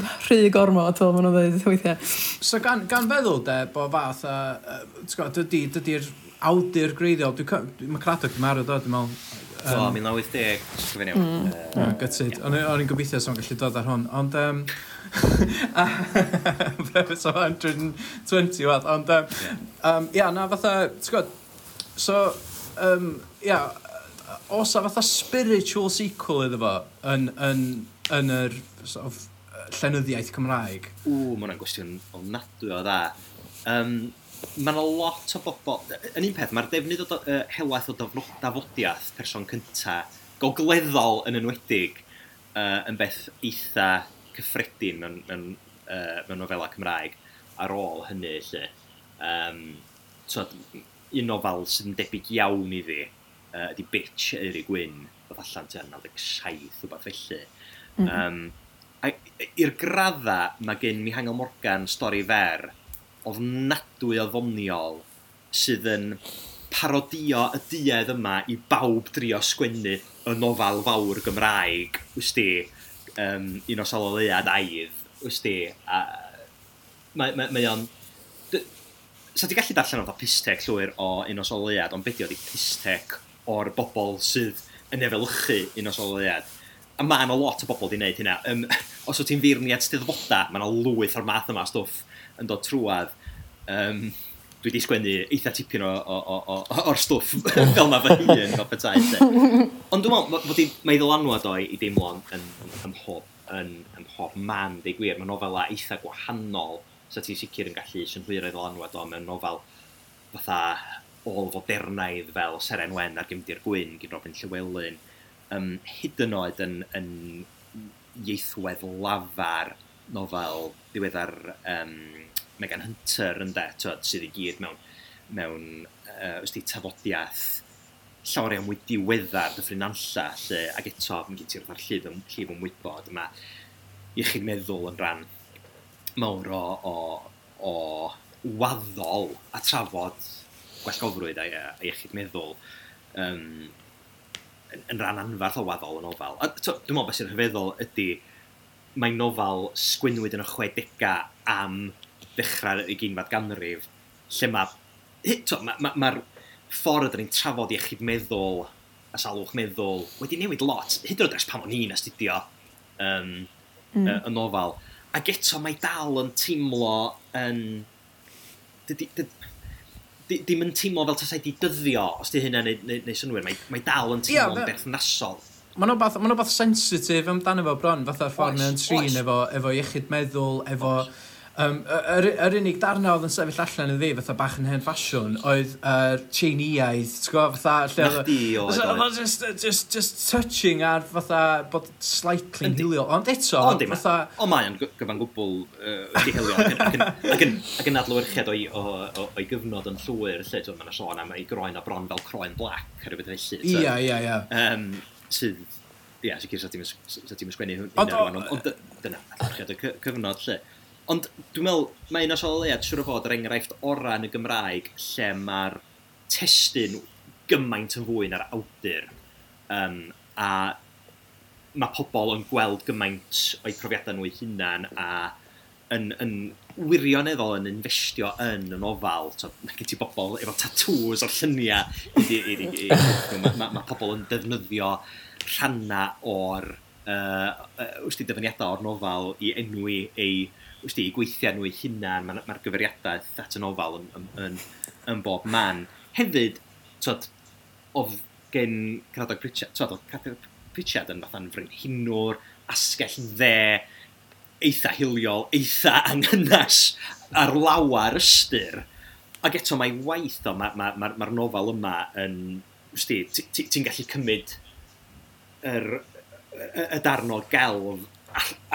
rhy gormod, fel maen nhw'n dweud weithiau. So gan, gan feddwl de, bo fath a, uh, dydy'r dydy awdur greiddiol, dwi'n dwi, mae Cradog yn marw do, dwi'n meddwl. Um, Do, 1970, ti'n fyny. Mm. Uh, Gytid, o'n i'n gobeithio so'n gallu dod ar hwn, ond... Um, so 120 watt, ond... Um, um, ia, na fatha, ti'n gwybod, so, um, ia, a fatha spiritual sequel iddo fo yn, yn, yn yr sort of, llenyddiaeth Cymraeg? Ww, mae hwnna'n gwestiwn ofnadwy o dda. Um, mae yna lot o bobl... Yn un peth, mae'r defnydd o do, uh, helaeth o dafodiaeth person cynta, gogleddol yn enwedig, uh, yn beth eitha cyffredin mewn, mewn, uh, mewn nofela Cymraeg ar ôl hynny, lle. Um, so, un nofel sydd yn debyg iawn i fi uh, ydy Bitch Eri Gwyn, oedd allan tua'r 97 rhywbeth felly. Mm -hmm. um, i'r gradda mae gen Mihangel Morgan stori fer ofnadwy o ddoniol sydd yn parodio y duedd yma i bawb drio sgwennu y nofal fawr Gymraeg, wsti, um, un o saloleuad aidd, wsti, a mae, mae, mae o'n... Sa ti gallu darllen o'n pistec llwyr o un o sololeuad, ond beth ydi pistec o'r bobl sydd yn efelychu un o sololeuad? A mae yna lot o bobl wedi wneud hynna. Um, os wyt ti'n feirniad steddfoda, mae yna lwyth o'r math yma stwff yn dod trwad. Um, dwi wedi sgwennu eitha tipyn o, o, o, o, o'r stwff fel na fy hun fel petai. Ond dwi'n meddwl, fod mae ddylanwad o'i i deimlo'n yn, yn, yn, mhob, yn, yn mhob man, deu gwir. Mae nofela eitha gwahanol, so ti'n sicr yn gallu synhwyr ei ddylanwad o. Mae'n nofel fatha ôl fodernaidd fel Seren Wen ar Gymdir Gwyn, Gyn Robin Llywelyn, um, hyd yn oed yn, yn ieithwedd lafar nofel diweddar um, Megan Hunter yn de, twyd, sydd i gyd mewn, mewn uh, ysdi tafodiaeth llawer iawn mwy diweddar dy ffrinanlla, lle, ac eto, mae gen ti'r llif, llif ymwybod yma iechyd meddwl yn rhan mawr o, o, o waddol a trafod gwellgofrwydd a, a iechyd meddwl. Um, yn rhan anfarth o waddol y nofel. A, to, dwi'n meddwl beth sy'n rhyfeddol ydy, mae'n nofel sgwynwyd yn y 60 am ddechrau'r uginfad ganrif, lle mae... Mae'r ma, ma, ma ffordd ydyn ni'n trafod iechyd meddwl a salwch meddwl wedi newid lot, hyd yn oed ers pan o'n i'n astudio um, mm. y nofel. Ac eto mae dal yn teimlo yn... Dyd, dyd, di, dim yn teimlo fel tasau di dyddio, os di hynna neu, neu, neu synwyr, mae, mae dal yn teimlo yn yeah, berthnasol. Mae'n rhywbeth, ma rhywbeth sensitif amdano fo bron, fatha'r ffordd mae'n trin efo, efo iechyd meddwl, efo... Oes. Um, yr, yr unig darna oedd yn sefyll allan yn ddi, fatha bach yn hen ffasiwn, oedd yr uh, Chineiaidd, ti'n gwybod, fatha... Lle Na chdi oedd oedd. Just, just, just touching ar fatha bod slightly'n hiliol, ond eto... O, dim, fatha... o mae yn gyfan gwbl uh, dihilio, ac yn adlywyrchiad o'i, o, o, o'i gyfnod yn llwyr, lle ti'n mynd sôn am ei groen a bron fel croen black, ar y beth felly. Ia, ia, ia. Um, sydd ia, yeah, sicr sa ti'n sgwennu hynny. Ond dyna, allwch chi y cyfnod lle. Ond dwi'n meddwl, mae un o siol leiad siwr o fod yr enghraifft orau yn y Gymraeg lle mae'r testyn gymaint yn fwy na'r awdur. Um, a mae pobl yn gweld gymaint o'i profiadau nhw eu hunan a yn, yn wirioneddol yn investio yn yn ofal. So, mae gen ti bobl efo tatŵs o'r lluniau. Mae ma, ma pobl yn defnyddio rhanna o'r uh, uh, dyfyniadau o'r nofal i enwi ei wsti, gweithio nhw eu hunan, mae'r ma, ma gyfeiriadaeth at yn ofal yn, yn, yn, yn bob man. Hefyd, twyd, oedd gen Cradog Pritchard, twyd, oedd Cradog Pritchard yn fatha'n frenhinwr, asgell dde, eitha hiliol, eitha anghynas ar lawer ystyr. Ac eto mae waith o, mae'r ma, ma, ma nofel yma yn, ti'n gallu cymryd yr, y y darn o gelf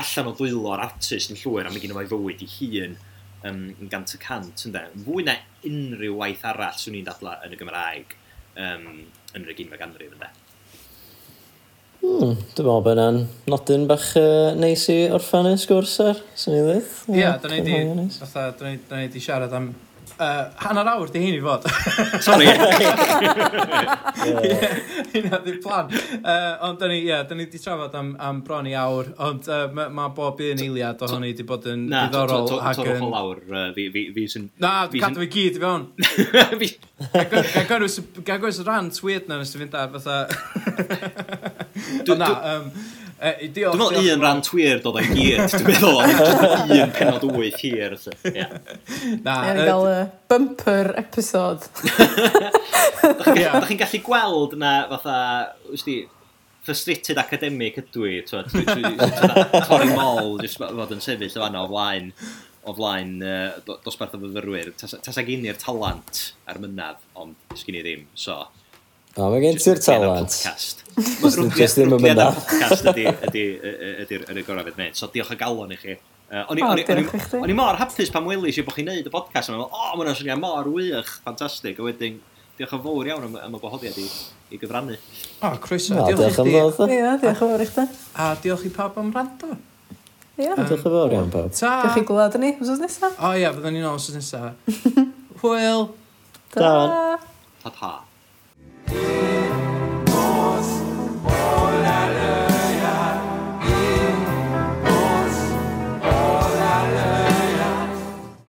allan o ddwylo'r artist yn llwyr a mae gen i fywyd i hun um, yn gant y cant ynddo. Fwy na unrhyw waith arall swn i'n dadla yn y Gymraeg um, yn yr egin ganrif ynddo. Hmm, dwi'n meddwl bod yna'n nodyn bach uh, neis i orffan y sgwrs ar, sy'n ei ddweud. Ie, yeah, dyna ni di siarad am Uh, hanner awr di hyn i fod. Sorry. Hynna di plan. Uh, ond da ni, yeah, da ni di trafod am, am bron i awr, ond uh, mae ma bob un eiliad ohoni di bod yn na, ddiddorol. Na, torwch o lawr, uh, fi, fi, fi sy'n... Na, cadw fi gyd i fewn. Gagwys y rant weird na nes i fynd ar fatha... Ond na, um, E, diolch. Dwi'n meddwl un rant wir dod o'i gyd, Dwi'n meddwl un penod wyth hir. Na. Er i gael y bumper episode. Da chi'n gallu gweld na fatha, wysdi, frustrated academic ydw i, torri mol, jyst fod yn sefyll o fanna o flaen, o flaen dosbarth o fyfyrwyr. Tas ag un i'r talant ar mynadd, ond sgyn i ddim, so... O, mae gen ti'r talent. Just ddim yn mynd podcast ydy'r fydd mewn. So diolch o galon i chi. O'n i mor hapus pan welis i bod chi'n neud y podcast. O'n i o, mae'n swnio mor wych, ffantastig. A wedyn, diolch yn fawr iawn am, am y gwahoddiad i, i gyfrannu. O, croeso. No, diolch yn fawr. Ia, diolch yn fawr i chdi. A diolch i pawb am rando. Ie. Diolch yn fawr iawn pawb. Ta. Diolch i gwlad yn ni, wsos nesaf. O ia, fyddwn ni'n ôl wsos nesaf. Hwyl. Da. Ta ta. Amen.